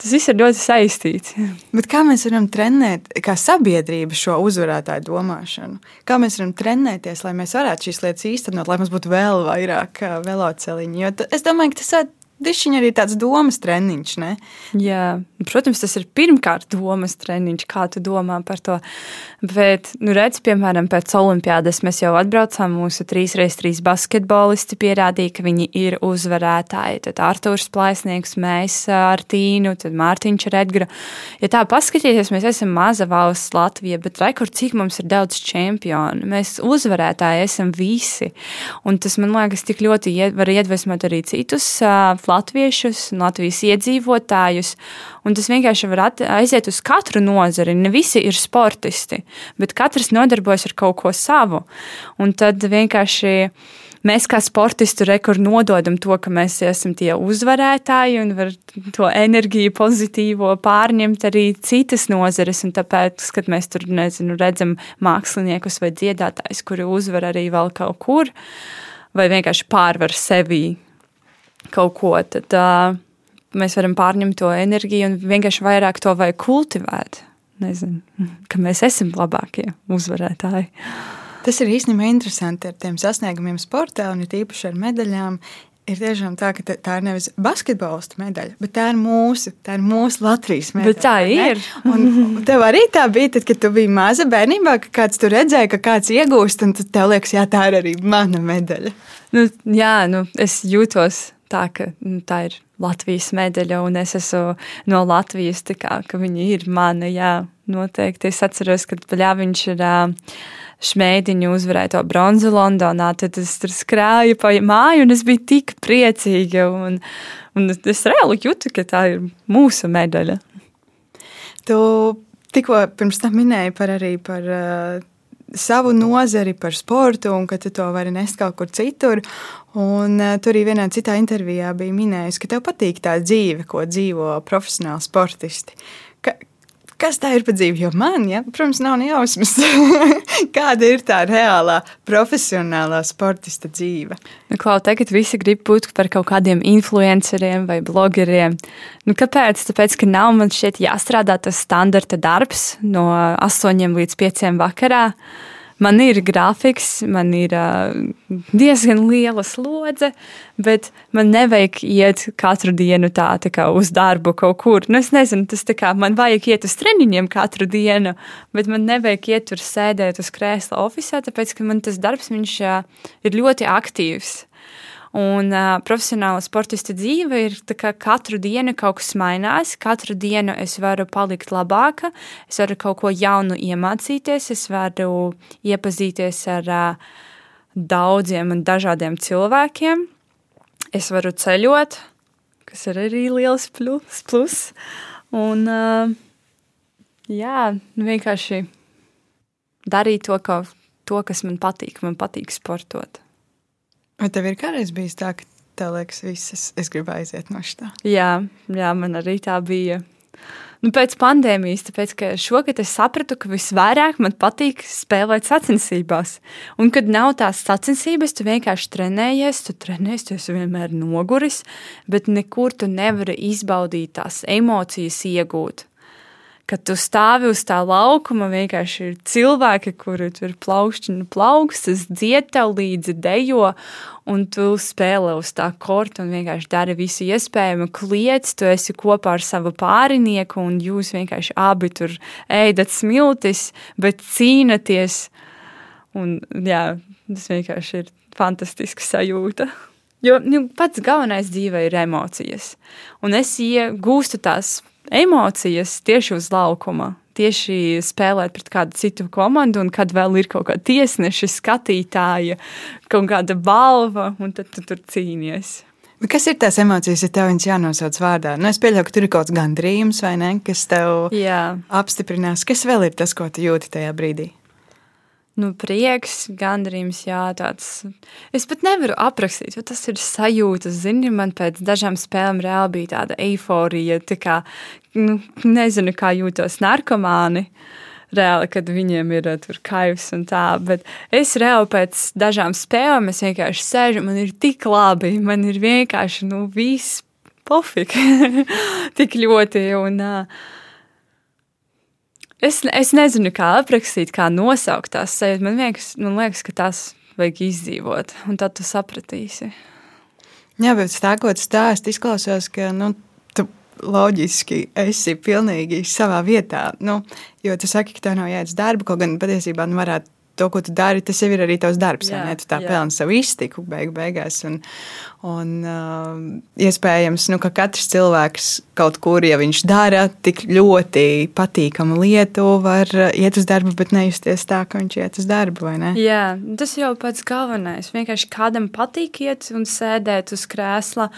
Tas viss ir ļoti saistīts. Bet kā mēs varam trenēt, kā sabiedrība, šo uzvarētāju domāšanu? Kā mēs varam trenēties, lai mēs varētu šīs lietas īstenot, lai mums būtu vēl vairāk veloceliņu? Jo es domāju, ka tas Dišķiņa arī tāds domas treniņš, ne? Jā, protams, tas ir pirmkārt domas treniņš, kā tu domā par to. Bet, nu, redz, piemēram, pēc olimpiādas mēs jau atbraucām, mūsu 3x3 basketbolisti pierādīja, ka viņi ir uzvarētāji. Tad Artūrs Plaisnieks, mēs ar Tīnu, tad Mārtiņš ar Edgara. Ja tā paskatīties, mēs esam maza valsts Latvija, bet rekur, cik mums ir daudz čempionu. Mēs uzvarētāji esam visi. Un tas, man liekas, tik ļoti var iedvesmot arī citus latviešus, Latvijas iedzīvotājus. Un tas vienkārši var aiziet uz katru nozari. Ne visi ir sportisti, bet katrs nodarbojas ar kaut ko savu. Un tad vienkārši mēs kā sportisti rekur nododam to, ka mēs esam tie uzvarētāji un var to enerģiju pozitīvo pārņemt arī citas nozares. Un tāpēc, kad mēs tur nezinu, redzam māksliniekus vai dziedātājus, kuri uzvar arī vēl kaut kur, vai vienkārši pārvar sevi kaut ko, tad uh, mēs varam pārņemt to enerģiju un vienkārši vairāk to vajag kultivēt. Nezinu, ka mēs esam labākie uzvarētāji. Tas ir īstenībā interesanti ar tiem sasniegumiem sportā un īpaši ar medaļām. Ir tiešām tā, ka tā ir nevis basketbolista medaļa, bet tā ir mūsu, tā ir mūsu Latvijas medaļa. Bet tā ir. Un, un tev arī tā bija, tad, kad tu biji maza bērnībā, ka kāds tur redzēja, ka kāds iegūst, un tev liekas, jā, tā ir arī mana medaļa. Nu, jā, nu, es jūtos tā, ka nu, tā ir Latvijas medaļa, un es esmu no Latvijas, kā, ka viņa ir mana. Jā, noteikti. Es atceros, kad Pļāviņš ir. Šmētiņu uzvarēja to bronzu Londonā, tad es tur skrēju pa māju, un es biju tik priecīga. Un, un es reāli jūtu, ka tā ir mūsu medaļa. Tu tikko pirms tam minēji par par uh, savu nozari, par sportu, un ka tu to vari nest kaut kur citur. Un, uh, tur arī vienā citā intervijā bija minējis, ka tev patīk tā dzīve, ko dzīvo profesionāli sportisti. Ka, kas tā ir par dzīvi. Jo man, ja, protams, nav nejausmas, kāda ir tā reālā profesionālā sportista dzīve. Nu, Klau, tagad visi grib būt par kaut kādiem influenceriem vai blogeriem. Nu, kāpēc? Tāpēc, ka nav man šeit jāstrādā tas standarta darbs no 8 līdz 5 vakarā. Man ir grafiks, man ir uh, diezgan liela slodze, bet man nevajag iet katru dienu tā, tā kā uz darbu kaut kur. Nu, es nezinu, tas tā kā man vajag iet uz treniņiem katru dienu, bet man nevajag iet tur sēdēt uz krēsla oficiālā, tāpēc ka man tas darbs viņš, uh, ir ļoti aktīvs. Un uh, profesionāla sportista dzīve ir kā katru dienu kaut kas mainās, katru dienu es varu palikt labāka, es varu kaut ko jaunu iemācīties, es varu iepazīties ar uh, daudziem un dažādiem cilvēkiem, es varu ceļot, kas ir arī liels plus. plus. Un, uh, jā, vienkārši darīt to, ka, to, kas man patīk. Man patīk sportot. Vai tev ir kādreiz bijis tā, ka tev liekas, visas es gribu aiziet no štā? Jā, jā man arī tā bija. Nu, pēc pandēmijas, tāpēc ka šogad es sapratu, ka visvairāk man patīk spēlēt sacensībās. Un, kad nav tās sacensības, tu vienkārši trenējies, tu trenējies, tu esi vienmēr noguris, bet nekur tu nevari izbaudīt tās emocijas, iegūt. Kad tu stāvi uz tā laukuma, vienkārši ir cilvēki, kuri tur plaukšķina plaukstas, dzied tev līdzi, dejo, un tu spēlē uz tā korta un vienkārši dari visu iespējamo, kliedz, tu esi kopā ar savu pārinieku, un jūs vienkārši abi tur ēdat smiltis, bet cīnaties. Un, jā, tas vienkārši ir fantastiska sajūta. Jo nu, pats galvenais dzīvē ir emocijas. Un es iegūstu tās emocijas tieši uz laukuma. Tieši spēlēt pret kādu citu komandu, un kad vēl ir kaut kāda tiesneša, skatītāja, kaut kāda balva, un tad tu tur cīnies. Kas ir tās emocijas, ja tev viņas jānosauc vārdā? Nu, es pieļauju, ka tur ir kaut kāds gandrījums, vai ne, kas tev Jā. apstiprinās. Kas vēl ir tas, ko tu jūti tajā brīdī? Nu, prieks, gandarījums, jā, tāds. Es pat nevaru aprakstīt, jo tas ir sajūta. Zini, man pēc dažām spēlēm reāli bija tāda eiforija, tā kā, nu, nezinu, kā jūtos narkomāni. Reāli, kad viņiem ir tur kaivs un tā, bet es reāli pēc dažām spēlēm vienkārši sēžu, man ir tik labi, man ir vienkārši, nu, viss pofīgi, tik ļoti, un uh, Es, es nezinu, kā aprakstīt, kā nosaukt tās sajūtas. Man liekas, man liekas, ka tās vajag izdzīvot, un tad tu sapratīsi. Jā, bet tā, ko tu stāsti, izklausās, ka nu, tu loģiski esi pilnīgi savā vietā. Nu, jo tu saki, ka tev nav jāiet uz darbu, kaut gan patiesībā nu, varētu to, ko tu dari, tas jau ir arī tavs darbs. Jā, tu tā pelni savu iztiku beig beigās. Un, un uh, iespējams, nu, ka katrs cilvēks kaut kur, ja viņš dara tik ļoti patīkamu lietu, var iet uz darbu, bet nejusties tā, ka viņš iet uz darbu. Jā, tas jau pats galvenais. Vienkārši kādam patīk iet un sēdēt uz krēsla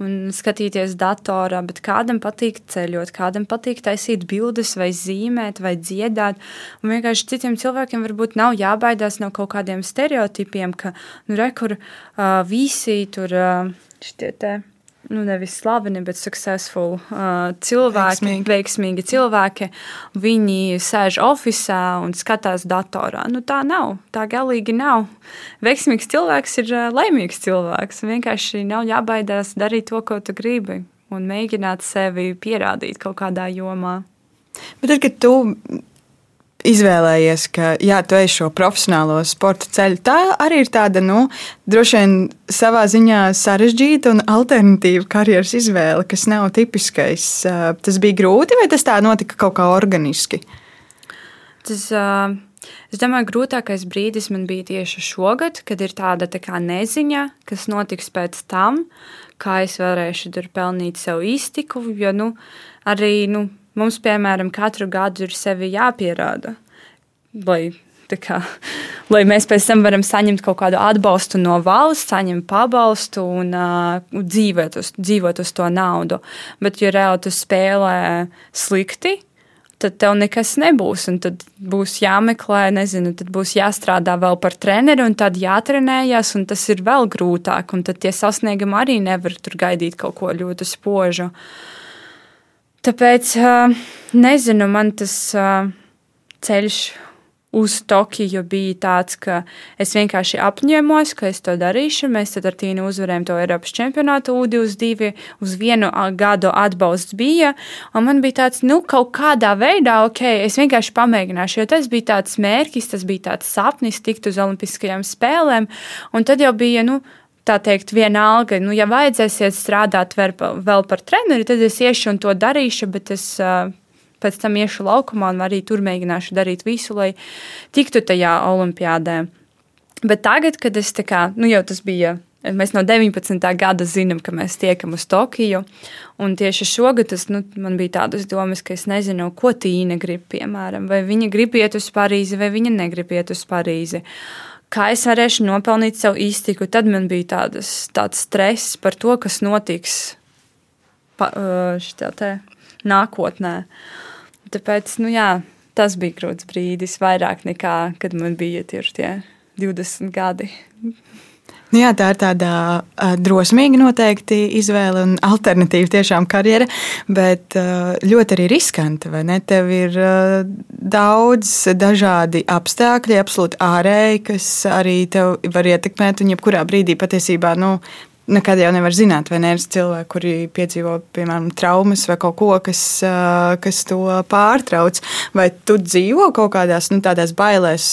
un skatīties datorā, bet kādam patīk ceļot, kādam patīk taisīt bildes vai zīmēt vai dziedāt. Un vienkārši citiem cilvēkiem varbūt nav jā jābaidās no kaut kādiem stereotipiem, ka nu, rekur uh, visi tur uh, šitie te. Nu, nevis slaveni, bet successful uh, cilvēki, veiksmīgi. veiksmīgi cilvēki. Viņi sēž oficiālā un skatās datorā. Nu, tā nav. Tā galīgi nav. Veiksmīgs cilvēks ir uh, laimīgs cilvēks. Vienkārši nav jābaidās darīt to, ko tu gribi, un mēģināt sevi pierādīt kaut kādā jomā. Bet tad, kad tu izvēlējies, ka jā, tu ej šo profesionālo sporta ceļu. Tā arī ir tāda, nu, droši vien savā ziņā sarežģīta un alternatīva karjeras izvēle, kas nav tipiskais. Tas bija grūti, vai tas tā notika kaut kā organiski? Tas, es domāju, grūtākais brīdis man bija tieši šogad, kad ir tāda tā kā neziņa, kas notiks pēc tam, kā es varēšu tur pelnīt sev iztiku. Jo nu, arī nu, Mums, piemēram, katru gadu ir sevi jāpierāda, lai, kā, lai mēs pēc tam varam saņemt kaut kādu atbalstu no valsts, saņemt pabalstu un uh, dzīvot, uz, dzīvot uz to naudu. Bet, ja reāli tu spēlē slikti, tad tev nekas nebūs. Tad būs jāmeklē, nezinu, tad būs jāstrādā vēl par treneri, un tad jātrenējas, un tas ir vēl grūtāk. Un tad tie sasniegumi arī nevar tur gaidīt kaut ko ļoti spožu. Uh, Tāpēc nezinu, man tas ceļš uz Tokiju bija tāds, ka es vienkārši apņēmos, ka es to darīšu. Mēs tad ar Tīnu uzvarējām to Eiropas čempionātu U22, uz vienu gadu atbalsts bija. Un man bija tāds, nu, kaut kādā veidā, ok, es vienkārši pamēģināšu, jo tas bija tāds mērķis, tas bija tāds sapnis tikt uz Olimpiskajām spēlēm. Un tad jau bija, nu, tā teikt, vienalga, nu, ja vajadzēsiet strādāt vēl, par treneri, tad es iešu un to darīšu, bet es uh, pēc tam iešu laukumā un arī tur mēģināšu darīt visu, lai tiktu tajā olimpiādē. Bet tagad, kad es tā kā, nu jau tas bija. Mēs no 19. gada zinām, ka mēs tiekam uz Tokiju. Tieši šogad tas, nu, man bija tādas domas, ka es nezinu, ko Tīna grib, piemēram, vai viņa grib iet uz Parīzi, vai viņa negrib iet uz Parīzi. Uh, kā es varēšu nopelnīt sev iztiku. Tad man bija tādas, tāds stress par to, kas notiks pa, te, nākotnē. Tāpēc nu, jā, tas bija grūts brīdis, vairāk nekā kad man bija tieši tie 20 gadi. Nu jā, tā ir tāda drosmīga noteikti izvēle un alternatīva tiešām karjera, bet ļoti arī riskanta. Tev ir daudz dažādi apstākļi, absolūti ārēji, kas arī tev var ietekmēt un jebkurā brīdī patiesībā nu, nekad jau nevar zināt, vai ne ir cilvēki, kuri piedzīvo, piemēram, traumas vai kaut ko, kas, kas to pārtrauc. Vai tu dzīvo kaut kādās nu, tādās bailēs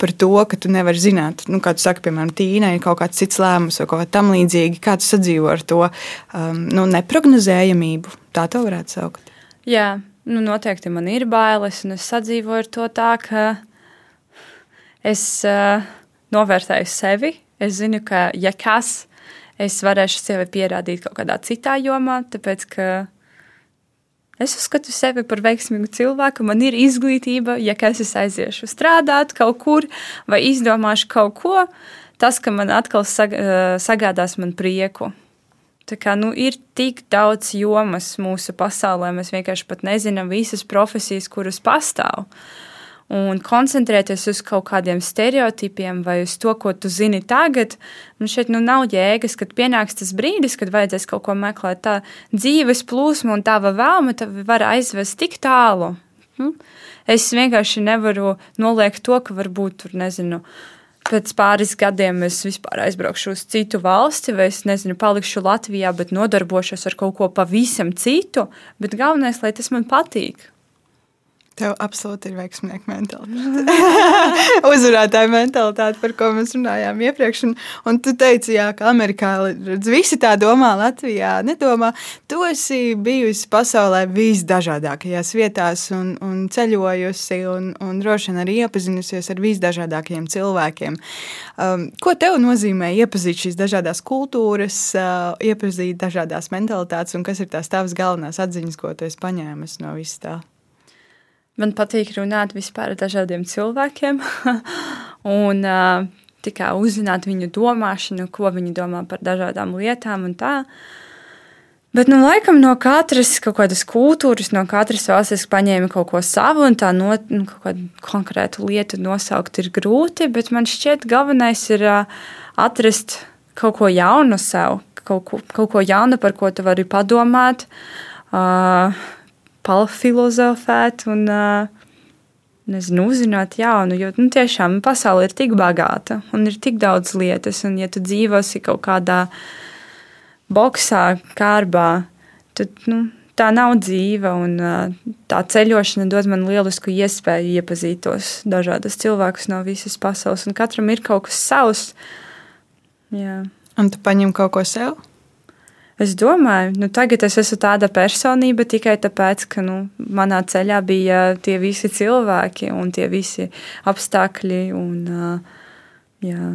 par to, ka tu nevari zināt, nu, kā tu saki, piemēram, tīnai ir kaut kāds cits lēmums vai kaut kā tam līdzīgi. Kā tu sadzīvo ar to um, nu, neprognozējamību? Tā to varētu saukt. Jā, nu, noteikti man ir bailes, un es sadzīvoju ar to tā, ka es uh, novērtēju sevi. Es zinu, ka ja kas, es varēšu sevi pierādīt kaut kādā citā jomā, tāpēc ka es uzskatu sevi par veiksmīgu cilvēku. Man ir izglītība, ja es aiziešu strādāt kaut kur vai izdomāšu kaut ko, tas, man atkal sag sagādās man prieku. Tā kā, nu, ir tik daudz jomas mūsu pasaulē, mēs vienkārši nezinām visas profesijas, kuras pastāv. Un koncentrēties uz kaut kādiem stereotipiem vai uz to, ko tu zini tagad, nu šeit nu nav jēgas, kad pienāks tas brīdis, kad vajadzēs kaut ko meklēt. Tā dzīves plūsma un tava vēlme var aizvest tik tālu. Nu, es vienkārši nevaru noliegt to, ka varbūt tur nezinu pēc pāris gadiem es vispār aizbraukšu uz citu valsti, vai es nezinu, palikšu Latvijā, bet nodarbošos ar kaut ko pavisam citu. Bet galvenais, lai tas man patīk. Tev absolūti ir veiksmīga mentalitāte. Uzvarētāja mentalitāte, par ko mēs runājām iepriekš. Un, un tu teici, jā, ka Amerikā redz, visi tā domā, Latvijā nedomā. Tu esi bijusi pasaulē visdažādākajās vietās un, un ceļojusi, un, un droši vien arī iepazinusies ar visdažādākajiem cilvēkiem. Um, ko tev nozīmē iepazīt šīs dažādas kultūras, uh, iepazīt dažādas mentalitātes, un kas ir tās tavas galvenās atziņas, ko tu esi paņēmis no vis tā? Man patīk runāt vispār ar dažādiem cilvēkiem un tikai uzzināt viņu domāšanu, ko viņi domā par dažādām lietām un tā. Bet, nu, laikam no katras kaut kādas kultūras, no katras valsts paņēma kaut ko savu, un tā no, nu, kaut kādu konkrētu lietu nosaukt ir grūti. Bet man šķiet, galvenais ir atrast kaut ko jaunu sev, kaut ko, kaut ko jaunu, par ko tu vari padomāt. Uh, palfilozofēt un nezinu, uzzināt jaunu. Jo nu, tiešām pasaule ir tik bagāta un ir tik daudz lietas. Un, ja tu dzīvosi kaut kādā boxā, kārbā, tad nu, tā nav dzīve. Un, tā ceļošana dod man lielisku iespēju iepazīt tos dažādus cilvēkus no visas pasaules. Un katram ir kaut kas savs. Jā. Un tu paņem kaut ko sev? Es domāju, nu, tagad es esmu tāda personība tikai tāpēc, ka nu, manā ceļā bija tie visi cilvēki un tie visi apstākļi. Un, jā.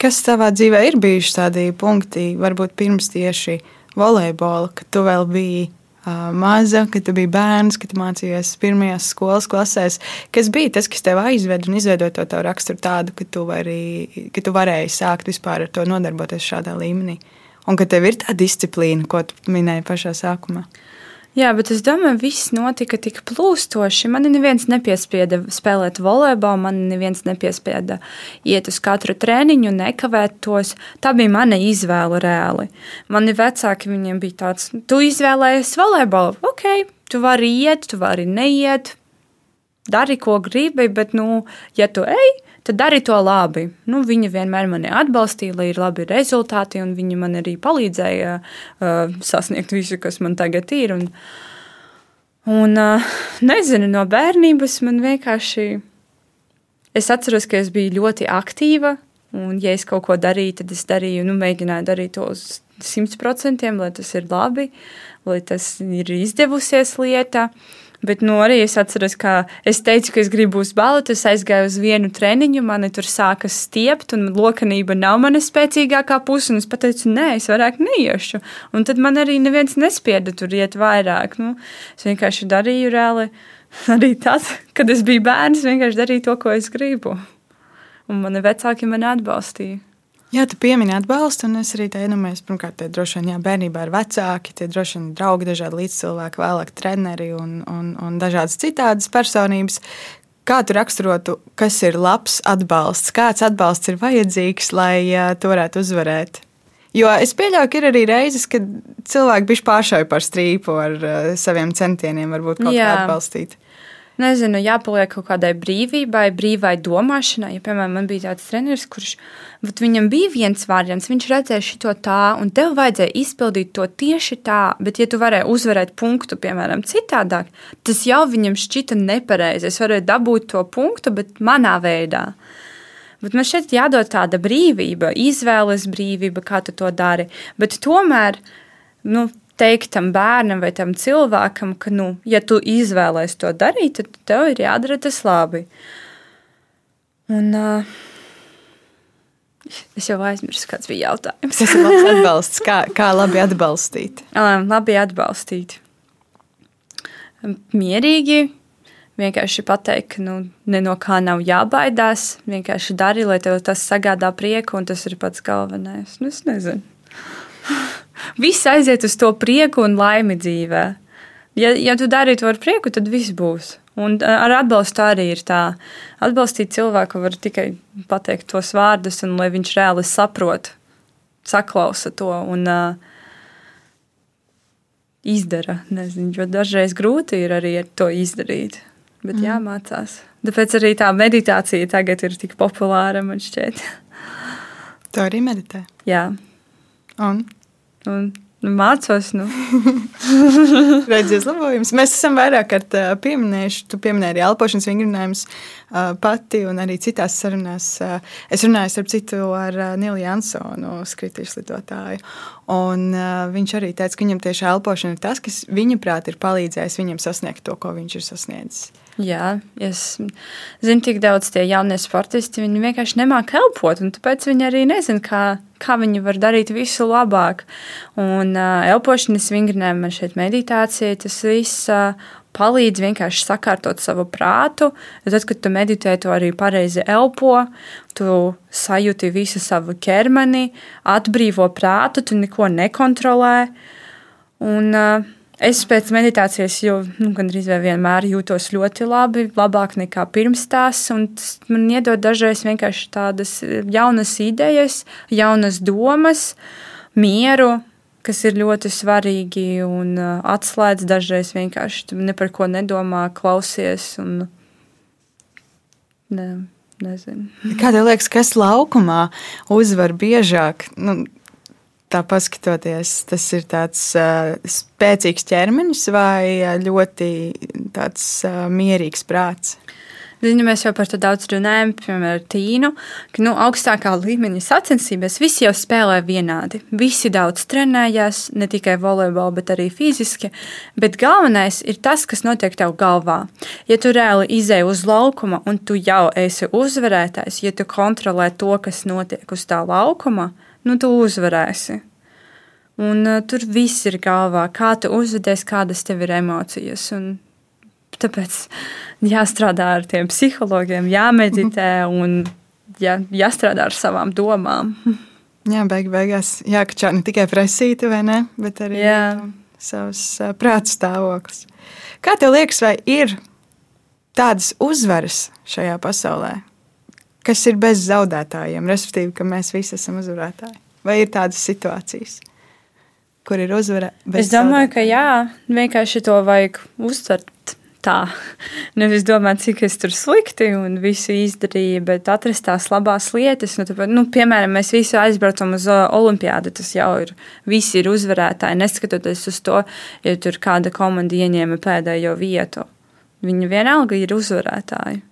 Kas tavā dzīvē ir bijuši tādi punkti, varbūt pirms tieši volejbola, kad tu vēl biji uh, maza, kad tu biji bērns, kad mācījies pirmajās skolas klasēs? Kas bija tas, kas tev aizveda un izveidoja to tavu raksturu tādu, ka tu, vari, ka tu varēji sākt vispār ar to nodarboties šādā līmenī? Uh, un ka tev ir tā disciplīna, ko tu minēji pašā sākumā. Jā, bet es domāju, viss notika tik plūstoši. Man neviens nepiespieda spēlēt volejbolu, man neviens nepiespieda iet uz katru treniņu, nekavētos. Tā bija mana izvēle reāli. Mani vecāki viņiem bija tāds, tu izvēlējies volejbolu, ok, tu vari iet, tu vari neiet, dari, ko gribi, bet, nu, ja tu ej, tad dari to labi. Nu, viņa vienmēr mani atbalstīja, lai ir labi rezultāti, un viņa man arī palīdzēja uh, sasniegt visu, kas man tagad ir. Un, un uh, nezinu, no bērnības man vienkārši. Es atceros, ka es biju ļoti aktīva, un, ja es kaut ko darīju, tad es darīju, nu, mēģināju darīt to uz simt procentiem, lai tas ir labi, lai tas ir izdevusies lieta. Uh, Bet nu, arī es atceros, ka es teicu, ka es gribu uz baleti. Es aizgāju uz vienu treniņu, mani tur sākas stiept, un lokanība nav mana spēcīgākā puse. Es pateicu, nē, es vairāk neiešu. Un tad man arī neviens nespieda tur iet vairāk. Nu, es vienkārši darīju reāli. Arī tad, kad es biju bērns, vienkārši darīju to, ko es gribu. Un mani vecāki mani atbalstīja. Jā, tu piemini atbalstu, un es arī te iedomājos, pirmkārt, tie droši vien jā, bērnībā ir vecāki, tie droši vien draugi, dažādi līdzcilvēki, vēlāk treneri un, un, un dažādas citādas personības. Kā tu raksturotu, kas ir labs atbalsts, kāds atbalsts ir vajadzīgs, lai uh, to varētu uzvarēt? Jo es pieļauju, ka ir arī reizes, kad cilvēki bišķi pāršauj par strīpu ar uh, saviem centieniem, varbūt kaut jā. kā atbalstīt. Nezinu, jāpaliek kaut kādai brīvībai, brīvai domāšanai. Ja, piemēram, man bija tāds treneris, kurš viņam bija viens variants, viņš redzēja šo tā, un tev vajadzēja izpildīt to tieši tā, bet, ja tu varēji uzvarēt punktu, piemēram, citādāk, tas jau viņam šķita nepareizi. Es varēju dabūt to punktu, bet manā veidā. Bet man šeit jādod tāda brīvība, izvēles brīvība, kā tu to dari. Bet tomēr, nu, teikt tam bērnam vai tam cilvēkam, ka, nu, ja tu izvēlēsies to darīt, tad tev ir jādara tas labi. Un, uh, es jau aizmirsu, kāds bija jautājums. Tas ir labs atbalsts. Kā, kā labi atbalstīt? Labi atbalstīt. Mierīgi. Vienkārši pateikt, ka nu, ne no kā nav jābaidās. Vienkārši dari, lai tev tas sagādā prieku, un tas ir pats galvenais. Nu, es nezinu viss aiziet uz to prieku un laimi dzīvē. Ja, ja tu dari to ar prieku, tad viss būs. Un ar atbalstu arī ir tā. Atbalstīt cilvēku var tikai pateikt tos vārdus, un lai viņš reāli saprot, saklausa to un uh, izdara. Nezinu, jo dažreiz grūti ir arī to izdarīt, bet mm. jāmācās. Tāpēc arī tā meditācija tagad ir tik populāra, man šķiet. Tu arī meditē? Jā. Un? Un, nu, mācos. Nu. Redzi, uzlabojums. Mēs esam vairāk kārt pieminējuši, tu pieminēji arī elpošanas vingrinājumus pati un arī citās sarunās. Es runāju, starp citu, ar Nilu Jansonu, skritušu lidotāju. Un viņš arī teica, ka viņam tieši elpošana ir tas, kas viņa prāt ir palīdzējis viņam sasniegt to, ko viņš ir sasniedzis. Jā, es zinu, tik daudz tie jaunie sportisti. Viņi vienkārši nemāķi elpot, un tāpēc viņi arī nezina, kā, kā viņi var darīt visu labāk. Un uh, elpošanas vingrinājumi, šeit meditācija, tas viss uh, palīdz vienkārši sakārtot savu prātu. Tad, kad tu meditē, tu arī pareizi elpo, tu sajūti visu savu ķermeni, atbrīvo prātu, tu neko nekontrolē. Un, uh, Es pēc meditācijas jau nu, gandrīz vienmēr jūtos ļoti labi, labāk nekā pirms tās. Man iedod dažreiz vienkārši tādas jaunas idejas, jaunas domas, mieru, kas ir ļoti svarīgi un uh, atslēdz dažreiz vienkārši ne par ko nedomā, klausies. Un, ne, nezinu. Kā tev liekas, kas laukumā uzvar biežāk? Nu, tā paskatoties, tas ir tāds uh, spēcīgs ķermenis vai ļoti tāds uh, mierīgs prāts? Zinu, mēs jau par to daudz runājam, piemēram, ar Tīnu, ka nu, augstākā līmeņa sacensībās visi jau spēlē vienādi. Visi daudz trenējās, ne tikai volejbolā, bet arī fiziski. Bet galvenais ir tas, kas notiek tev galvā. Ja tu reāli izēj uz laukuma un tu jau esi uzvarētājs, ja tu kontrolē to, kas notiek uz tā laukuma, tad nu, tu uzvarēsi. Un uh, tur viss ir galvā, kā tu uzvedies, kādas tev ir emocijas. Un tāpēc jāstrādā ar tiem psihologiem, jāmeditē un jā, jāstrādā ar savām domām. Jā, beig beigās jākačā ne tikai presīta, vai ne, bet arī jā. savs uh, prāta stāvoklis. Kā tev liekas, vai ir tādas uzvaras šajā pasaulē, kas ir bez zaudētājiem, respektīvi, ka mēs visi esam uzvarētāji? Vai ir tādas situācijas, kur ir uzvara? Es domāju, ka jā, vienkārši to vajag uztvert. Tā. Nevis domāt, cik es tur slikti un visu izdarīju, bet atrast tās labās lietas. Nu, tāpēc, nu, piemēram, mēs visi aizbraucam uz Olimpiādu. Tas jau ir. Visi ir uzvarētāji, neskatoties uz to, ja tur kāda komanda ieņēma pēdējo vietu. Viņi vienalga ir uzvarētāji.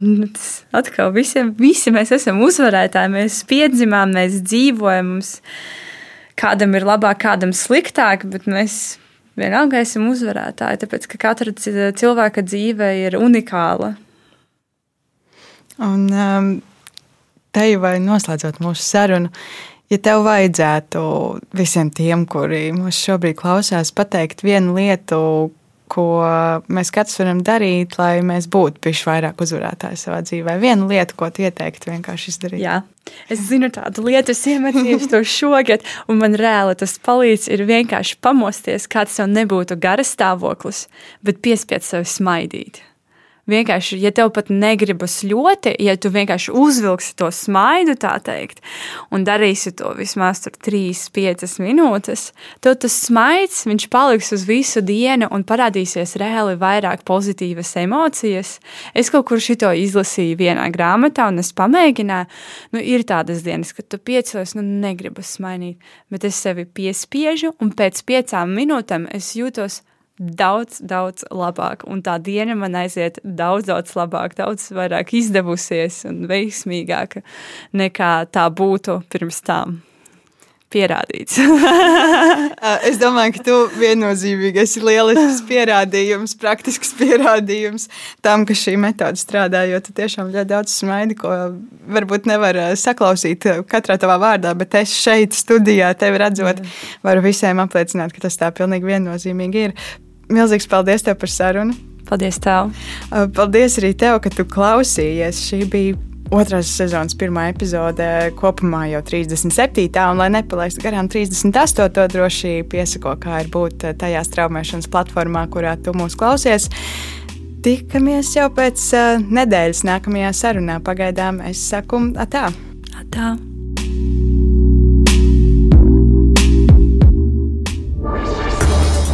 Nu, tas atkal visiem, visi mēs esam uzvarētāji. Mēs piedzimām, mēs dzīvojam. Mums kādam ir labāk, kādam sliktāk, bet mēs vienalga esam uzvarētāji. Tāpēc, ka katra cilvēka dzīve ir unikāla. Un um, te jau vai noslēdzot mūsu sarunu, ja tev vajadzētu visiem tiem, kuri mūs šobrīd klausās, pateikt vienu lietu, ko mēs katrs varam darīt, lai mēs būtu bijuši vairāk uzvarētāji savā dzīvē. Viena lieta, ko tu ieteiktu, vienkārši izdarīt. Jā, es zinu tādu lietu, es iemetīšu to šogad, un man reāli tas palīdz ir vienkārši pamosties, kāds tev nebūtu garas stāvoklis, bet piespiest sevi smaidīt. Vienkārši, ja tev pat negribas ļoti, ja tu vienkārši uzvilksi to smaidu, tā teikt, un darīsi to vismaz 3-5 minūtes, tad tas smaids paliks uz visu dienu un parādīsies reāli vairāk pozitīvas emocijas. Es kaut kur šito izlasīju vienā grāmatā, un es pamēģināju. Nu, ir tādas dienas, kad tu piecēlies, nu, negribas smainīt, bet es sevi piespiežu, un pēc piecām minūtēm es jūtos daudz, daudz labāk. Un tā diena man aiziet daudz, daudz labāk, daudz vairāk izdevusies un veiksmīgāka nekā tā būtu pirms tam. Pierādīts. es domāju, ka tu viennozīmīgi esi lielisks pierādījums, praktisks pierādījums tam, ka šī metode strādā. Jo tu tiešām ļoti daudz smaidi, ko varbūt nevar saklausīt katrā tavā vārdā, bet es šeit, studijā, tevi redzot, varu visiem apliecināt, ka tas tā pilnīgi viennozīmīgi ir. Milzīgs paldies tev par sarunu. Paldies tev. Paldies arī tev, ka tu klausījies. Šī bija otrās sezonas pirmā epizode, kopumā jau 37. un, lai nepalaistu garām 38. droši piesako, kā ir būt tajā straumēšanas platformā, kurā tu mūs klausies. Tikamies jau pēc uh, nedēļas nākamajā sarunā. Pagaidām es saku, atā. atā.